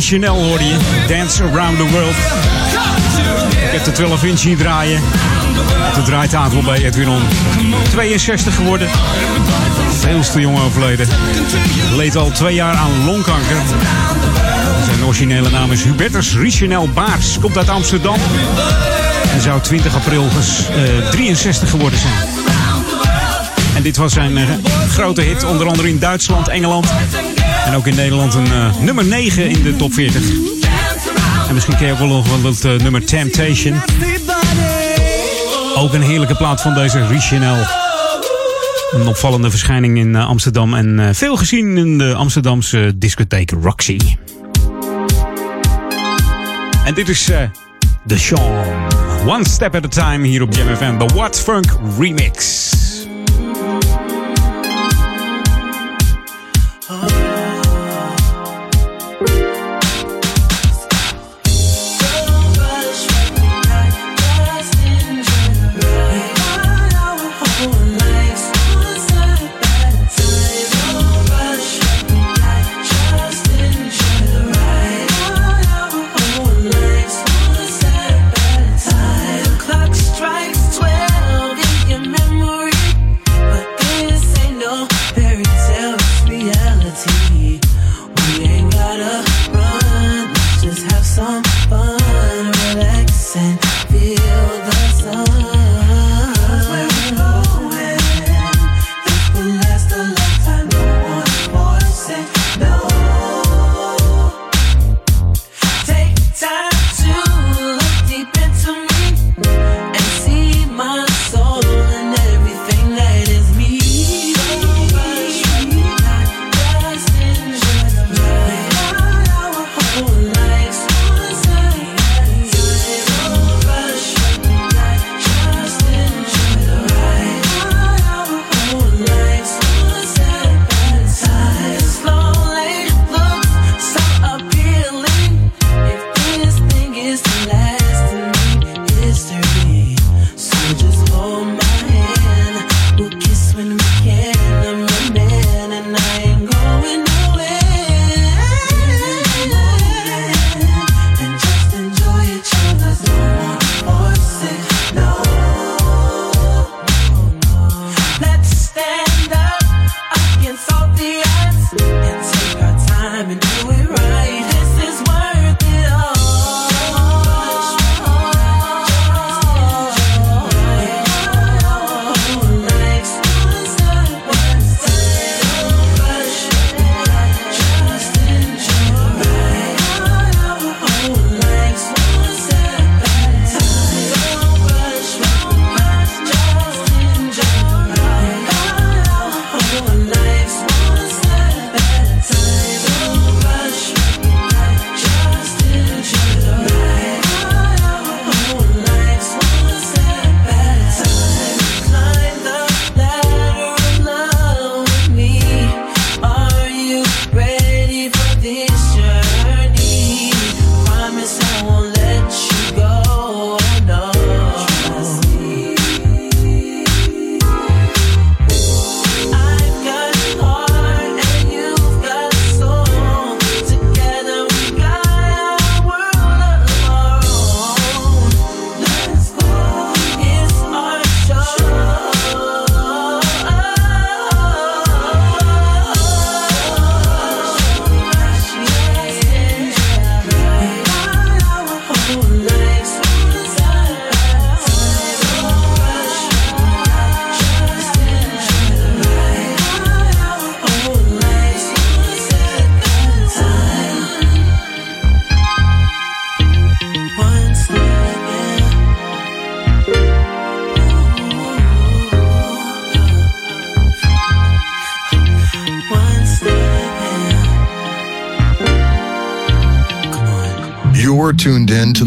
Richanel hoorde je. Dance Around the World. Ik heb de 12 inch hier draaien. Op de draaitafel bij Edwin On. 62 geworden. Veel te jong overleden. Leed al twee jaar aan longkanker. Zijn originele naam is Hubertus Richanel Baars. Komt uit Amsterdam. En zou 20 april eh, 63 geworden zijn. En dit was zijn eh, grote hit, onder andere in Duitsland, Engeland. En ook in Nederland een eh, nummer 9 in de top 40. En misschien ken je ook wel nog wel het eh, nummer Temptation. Ook een heerlijke plaat van deze Richanel. Een opvallende verschijning in eh, Amsterdam en veel gezien in de Amsterdamse discotheek Roxy. En dit is The Sean. One Step at a Time hier op Jam FM. The What Funk Remix.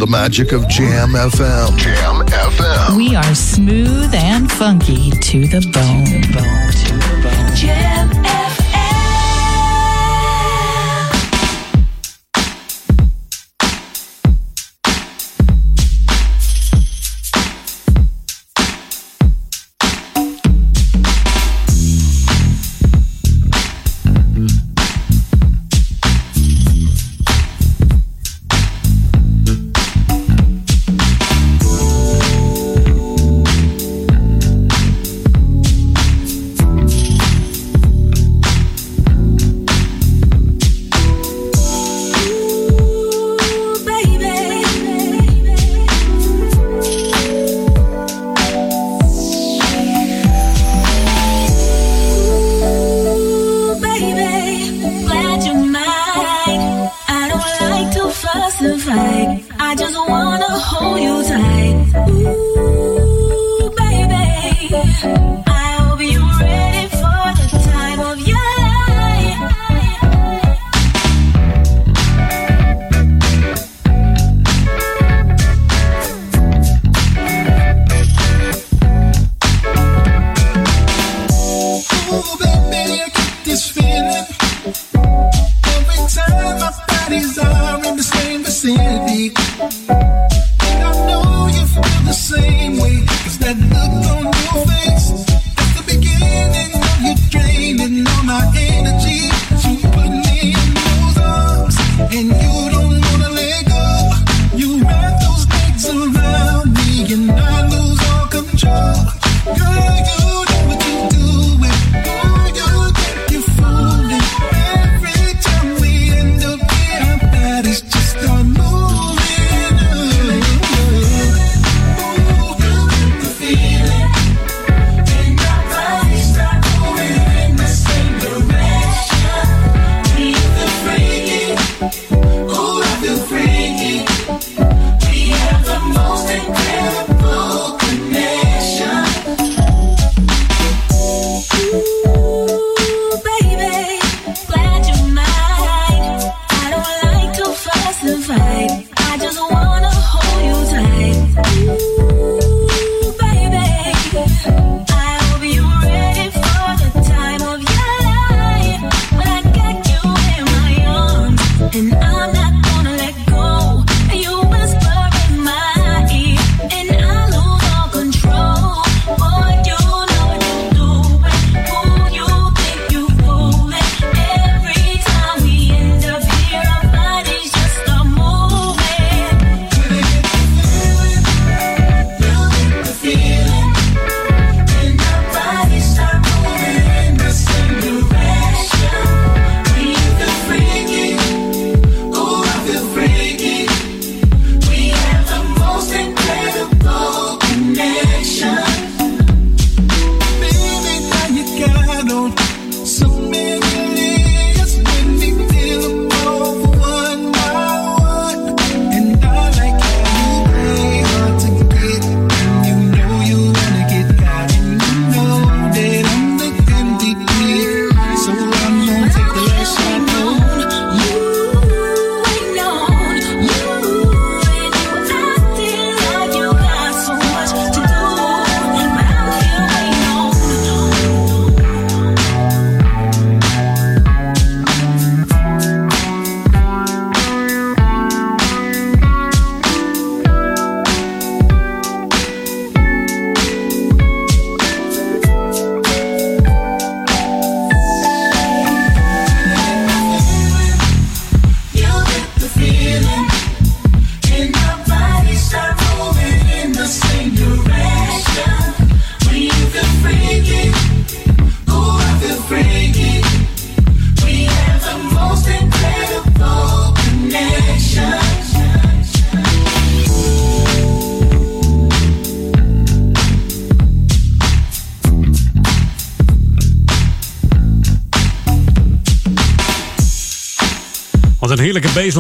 The magic of Jam FM. Jam FM. We are smooth and funky to the bone.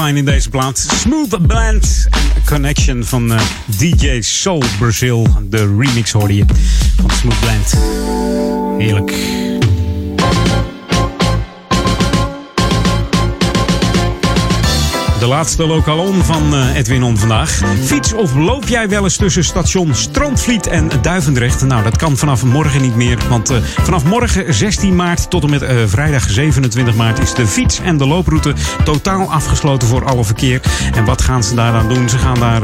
In deze plaat. Smooth Blend Connection van eh, DJ Soul Brazil. De remix hoorde je van Smooth Blend. Heerlijk. De laatste lokalon van eh, Edwin On vandaag. Fiets of loop jij wel eens tussen station Strandvliet en Duivendrecht? Nou, dat kan vanaf morgen niet meer. Want eh, vanaf morgen 16 maart tot en met eh, vrijdag 27 maart is de fiets- en de looproute totaal afgesloten voor alle verkeer. En wat gaan ze daar aan doen? Ze gaan daar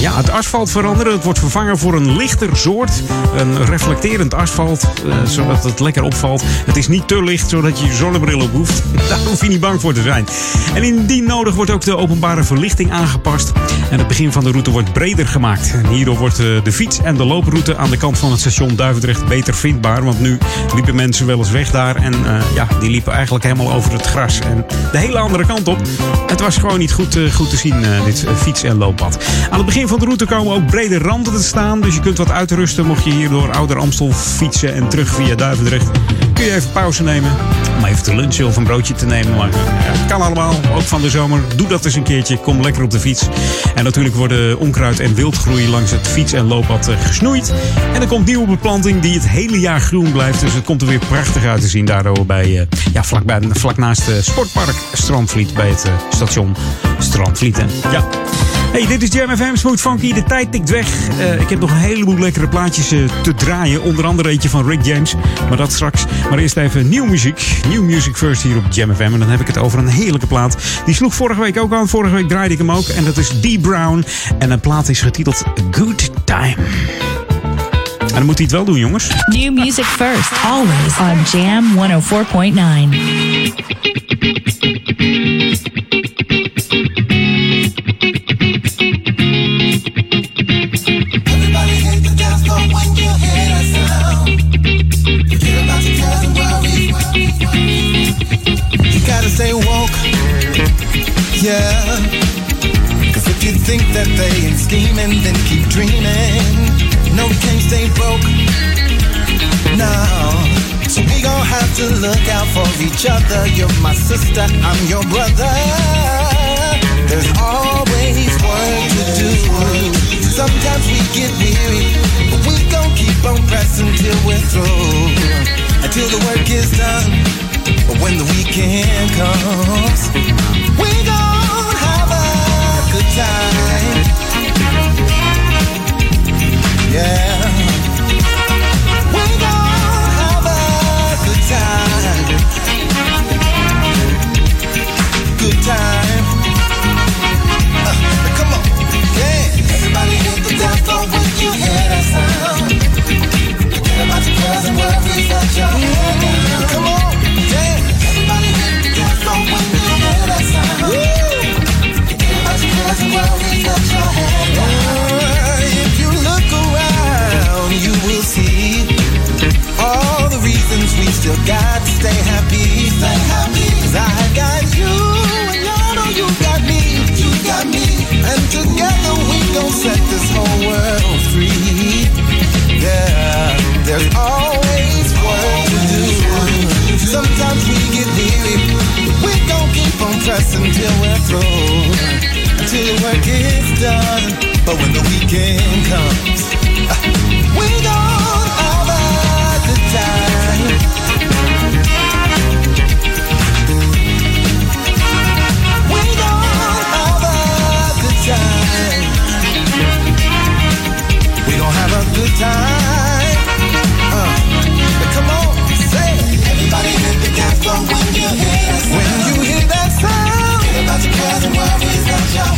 ja, het asfalt veranderen. Het wordt vervangen voor een lichter soort. Een reflecterend asfalt, zodat het lekker opvalt. Het is niet te licht, zodat je je zonnebril op hoeft. Daar hoef je niet bang voor te zijn. En indien nodig wordt ook de openbare verlichting aangepast. En het begin van de route wordt breder gemaakt. Hierdoor wordt eh, de fiets- en de looproute aan de kant van het station Duivendrecht beter vindbaar. Want nu liepen mensen wel eens weg daar. En eh, ja, die liepen eigenlijk helemaal over het gras. En de hele andere kant op. Het was gewoon niet goed, eh, goed te zien, dit fiets- en looppad. Aan het begin van de route komen ook brede randen te staan. Dus je kunt wat uitrusten mocht je hier door Ouder Amstel fietsen en terug via Duivendrecht. Kun je even pauze nemen. Om even te lunchen of een broodje te nemen. Maar kan allemaal, ook van de zomer. Doe dat eens een keertje. Kom lekker op de fiets. En natuurlijk worden onkruid en wildgroei langs het fiets- en looppad eh, gesnoeid. En er komt nieuwe beplanting die het hele jaar groen blijft. Dus het komt er weer prachtig uit te zien. Daardoor bij, eh, ja, vlak, bij, vlak naast het Sportpark Strandvliet. Bij het eh, station Strandvliet. Ja... Hey, dit is Jam FM Smooth Funky. De tijd tikt weg. Eh, ik heb nog een heleboel lekkere plaatjes eh, te draaien. Onder andere eentje van Rick James. Maar dat straks. Maar eerst even nieuw muziek. Nieuw music first hier op Jam FM. En dan heb ik het over een heerlijke plaat. Die sloeg vorige week ook aan. Vorige week draaide ik hem ook. En dat is D. Brown. En de plaat is getiteld Good Time. En dan moet hij het wel doen, jongens. New music first, always on Jam 104.9. yeah. Cause if you think that they ain't scheming, then keep dreaming. No, we can't stay broke, no. So we gon' have to look out for each other. You're my sister, I'm your brother. There's always work to do. Sometimes we get weary, but we gon' keep on pressing till we're through. Until the work is done. But when the weekend comes, we gon' have a good time. Yeah. Got to stay happy. Stay happy. Cause I got you and y'all know you got me. You got me. And together we gon' set this whole world free. Yeah, there's always work to do. Sometimes we get weary. but We gon' keep on pressing till we're through. Until the work is done. But when the weekend comes, we gon' time. Uh, come on, say. Everybody hit the when you hear that sound. When you hear that sound. Forget about your cares and worries, your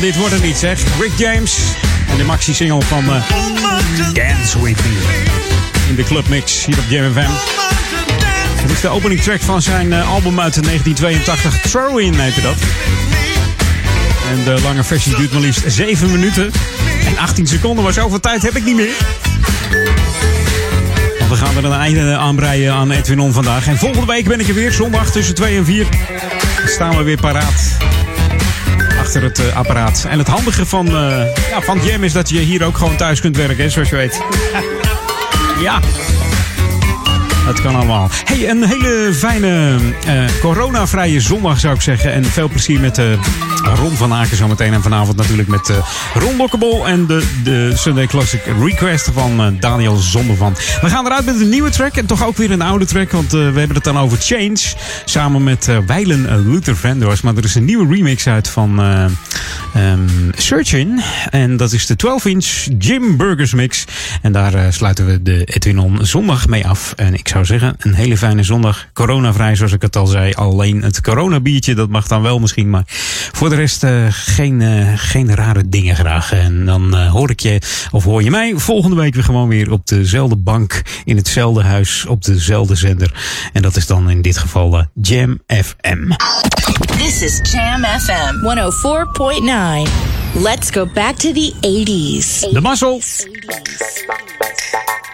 dit wordt het niet, zeg. Rick James en de maxi-single van uh, Dance With Me in de clubmix hier op JMFM. Dit is de opening track van zijn eh, album uit 1982, Throw In heette dat. En de lange versie duurt maar liefst 7 minuten en 18 seconden, maar zoveel tijd heb ik niet meer. Want we gaan er een einde aan breien aan Edwinon vandaag. En volgende week ben ik er weer, zondag tussen 2 en 4. Dan staan we weer paraat het eh, apparaat. En het handige van, eh, ja, van Jam is dat je hier ook gewoon thuis kunt werken, hè, zoals je weet. ja. Dat kan allemaal. Hey, een hele fijne eh, coronavrije zondag zou ik zeggen. En veel plezier met eh Ron van Aken zometeen. En vanavond natuurlijk met eh Ron en de, de Sunday Classic Request van Daniel Zondervan. We gaan eruit met een nieuwe track en toch ook weer een oude track. Want we hebben het dan over Change. Samen met Weilen Luther Vandross. Maar er is een nieuwe remix uit van Searchin. En dat is de 12-inch Jim Burgers mix. En daar eh, sluiten we de Edwin On zondag mee af. En ik zou zeggen, een hele fijne zondag. Coronavrij, zoals ik het al zei. Alleen het coronabiertje, dat mag dan wel misschien. Maar voor de rest eh, geen, eh, geen rare dingen graag. En dan hoor ik je, of hoor je mij, volgende week weer gewoon weer op dezelfde bank. In hetzelfde huis, op dezelfde zender. En dat is dan in dit geval Jam FM. This is Jam FM 104.9. Let's go back to the 80s. 80s. The muscles. 80s.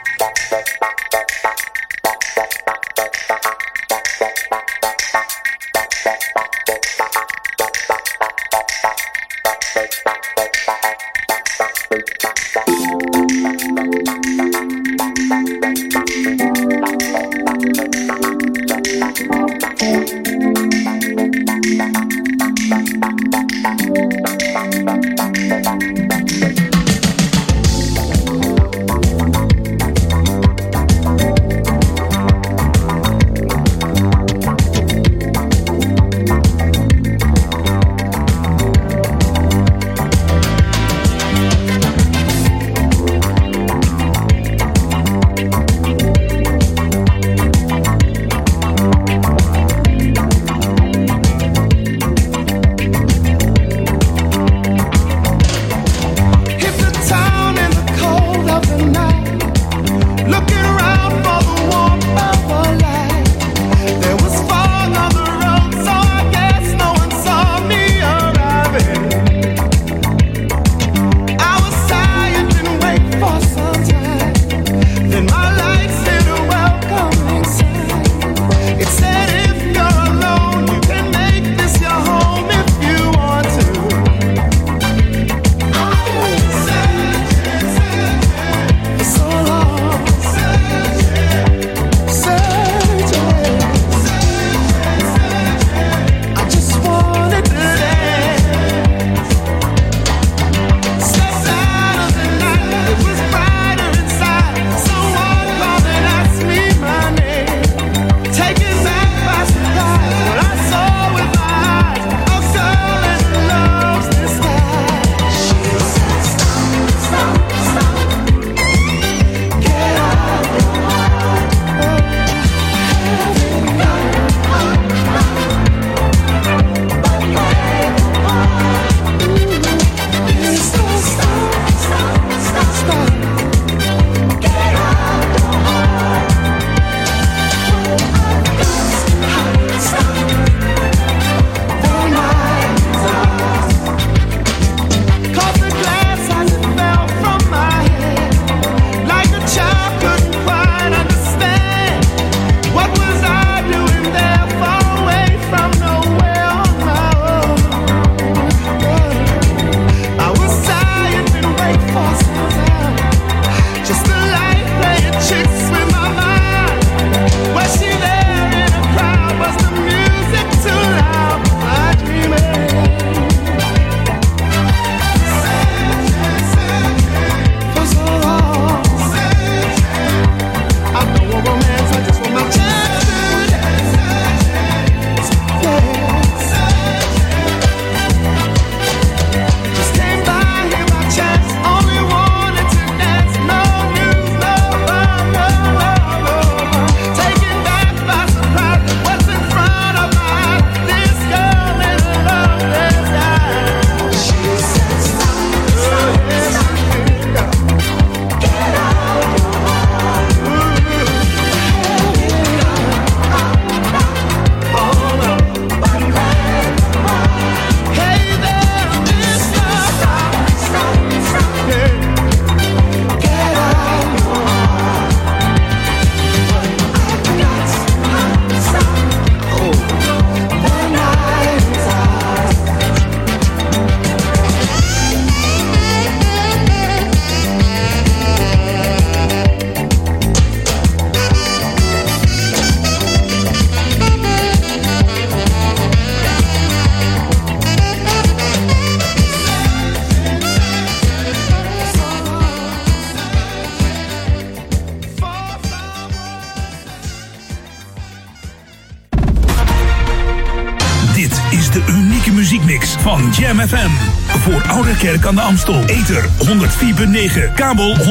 Kerk aan de Amstel. Ether 104.9, kabel 103.3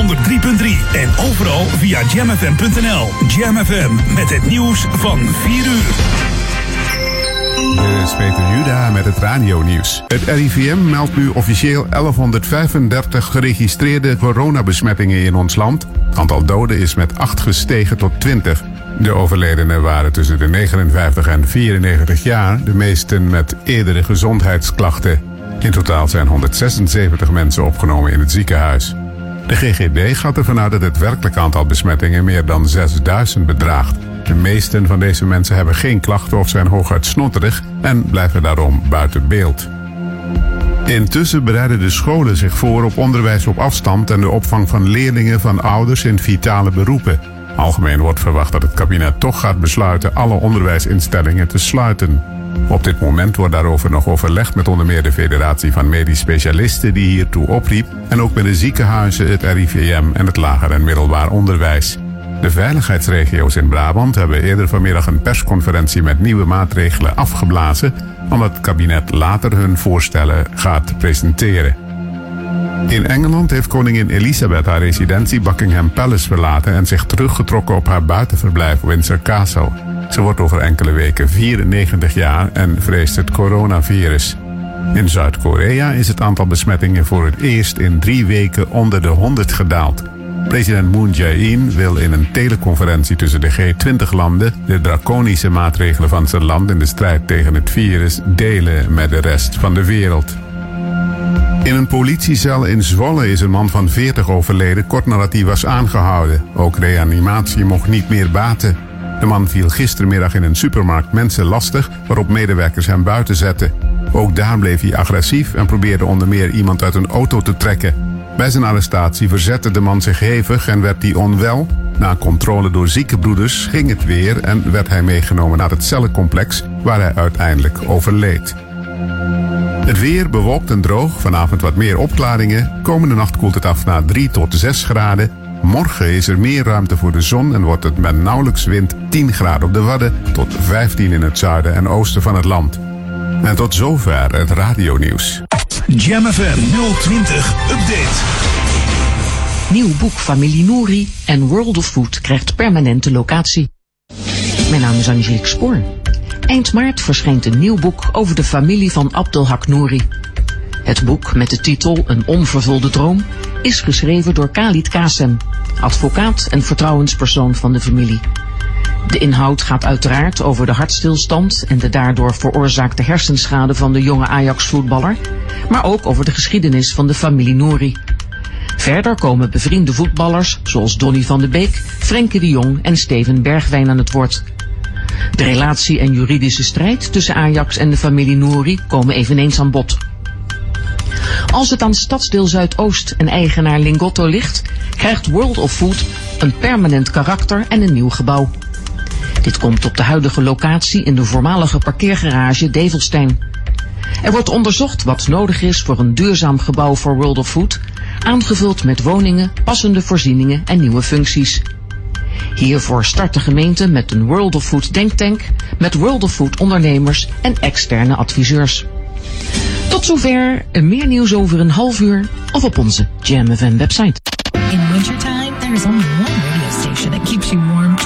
en overal via jamfm.nl. Jam FM met het nieuws van 4 uur. Dit is Peter Juda met het radionieuws. Het RIVM meldt nu officieel 1135 geregistreerde coronabesmettingen in ons land. Het aantal doden is met 8 gestegen tot 20. De overledenen waren tussen de 59 en 94 jaar, de meesten met eerdere gezondheidsklachten. In totaal zijn 176 mensen opgenomen in het ziekenhuis. De GGD gaat ervan uit dat het werkelijk aantal besmettingen meer dan 6000 bedraagt. De meesten van deze mensen hebben geen klachten of zijn hooguit snotterig en blijven daarom buiten beeld. Intussen bereiden de scholen zich voor op onderwijs op afstand en de opvang van leerlingen van ouders in vitale beroepen. Algemeen wordt verwacht dat het kabinet toch gaat besluiten alle onderwijsinstellingen te sluiten. Op dit moment wordt daarover nog overlegd met onder meer de Federatie van Medisch Specialisten die hiertoe opriep en ook met de ziekenhuizen, het RIVM en het lager en middelbaar onderwijs. De veiligheidsregio's in Brabant hebben eerder vanmiddag een persconferentie met nieuwe maatregelen afgeblazen, omdat het kabinet later hun voorstellen gaat presenteren. In Engeland heeft koningin Elizabeth haar residentie Buckingham Palace verlaten en zich teruggetrokken op haar buitenverblijf Windsor Castle. Ze wordt over enkele weken 94 jaar en vreest het coronavirus. In Zuid-Korea is het aantal besmettingen voor het eerst in drie weken onder de 100 gedaald. President Moon Jae-in wil in een teleconferentie tussen de G20-landen de draconische maatregelen van zijn land in de strijd tegen het virus delen met de rest van de wereld. In een politiecel in Zwolle is een man van 40 overleden kort nadat hij was aangehouden. Ook reanimatie mocht niet meer baten. De man viel gistermiddag in een supermarkt mensen lastig, waarop medewerkers hem buiten zetten. Ook daar bleef hij agressief en probeerde onder meer iemand uit een auto te trekken. Bij zijn arrestatie verzette de man zich hevig en werd hij onwel. Na controle door ziekenbroeders ging het weer en werd hij meegenomen naar het cellencomplex, waar hij uiteindelijk overleed. Het weer bewolkt en droog, vanavond wat meer opklaringen. Komende nacht koelt het af naar 3 tot 6 graden. Morgen is er meer ruimte voor de zon en wordt het met nauwelijks wind 10 graden op de Wadden tot 15 in het zuiden en oosten van het land. En tot zover het radionieuws. Jam FM 020 Update. Nieuw boek Familie Nouri en World of Food krijgt permanente locatie. Mijn naam is Angelique Spoor. Eind maart verschijnt een nieuw boek over de familie van Abdelhak Nouri. Het boek met de titel Een onvervulde droom is geschreven door Khalid Kasem, advocaat en vertrouwenspersoon van de familie. De inhoud gaat uiteraard over de hartstilstand en de daardoor veroorzaakte hersenschade van de jonge Ajax-voetballer, maar ook over de geschiedenis van de familie Nouri. Verder komen bevriende voetballers zoals Donny van de Beek, Frenkie de Jong en Steven Bergwijn aan het woord. De relatie en juridische strijd tussen Ajax en de familie Nouri komen eveneens aan bod. Als het aan stadsdeel Zuidoost en eigenaar Lingotto ligt, krijgt World of Food een permanent karakter en een nieuw gebouw. Dit komt op de huidige locatie in de voormalige parkeergarage Develstein. Er wordt onderzocht wat nodig is voor een duurzaam gebouw voor World of Food, aangevuld met woningen, passende voorzieningen en nieuwe functies. Hiervoor start de gemeente met een World of Food denktank, met World of Food ondernemers en externe adviseurs. Tot zover, meer nieuws over een half uur of op onze Jam FM website. In wintertime, there is only one radio station that keeps you warm 24-7.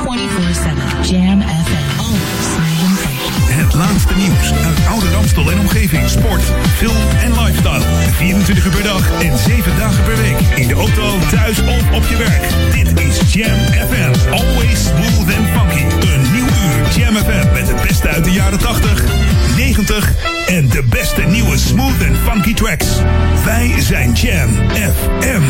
Jam FM. Always smooth and funky. Het laatste nieuws uit Oude Amstel en omgeving. Sport, film en lifestyle. 24 uur per dag en 7 dagen per week. In de auto, thuis of op je werk. Dit is Jam FM. Always smooth and funky. Een nieuw uur Jam FM met het beste uit de jaren 80, 90 en de beste nieuwe smooth and funky tracks. Wij zijn Jam FM.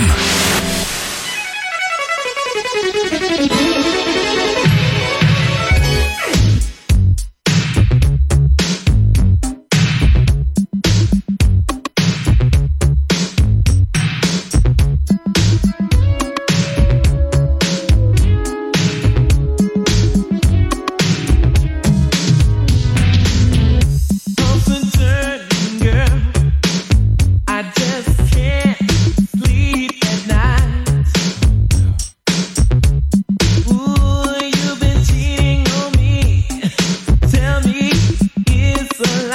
the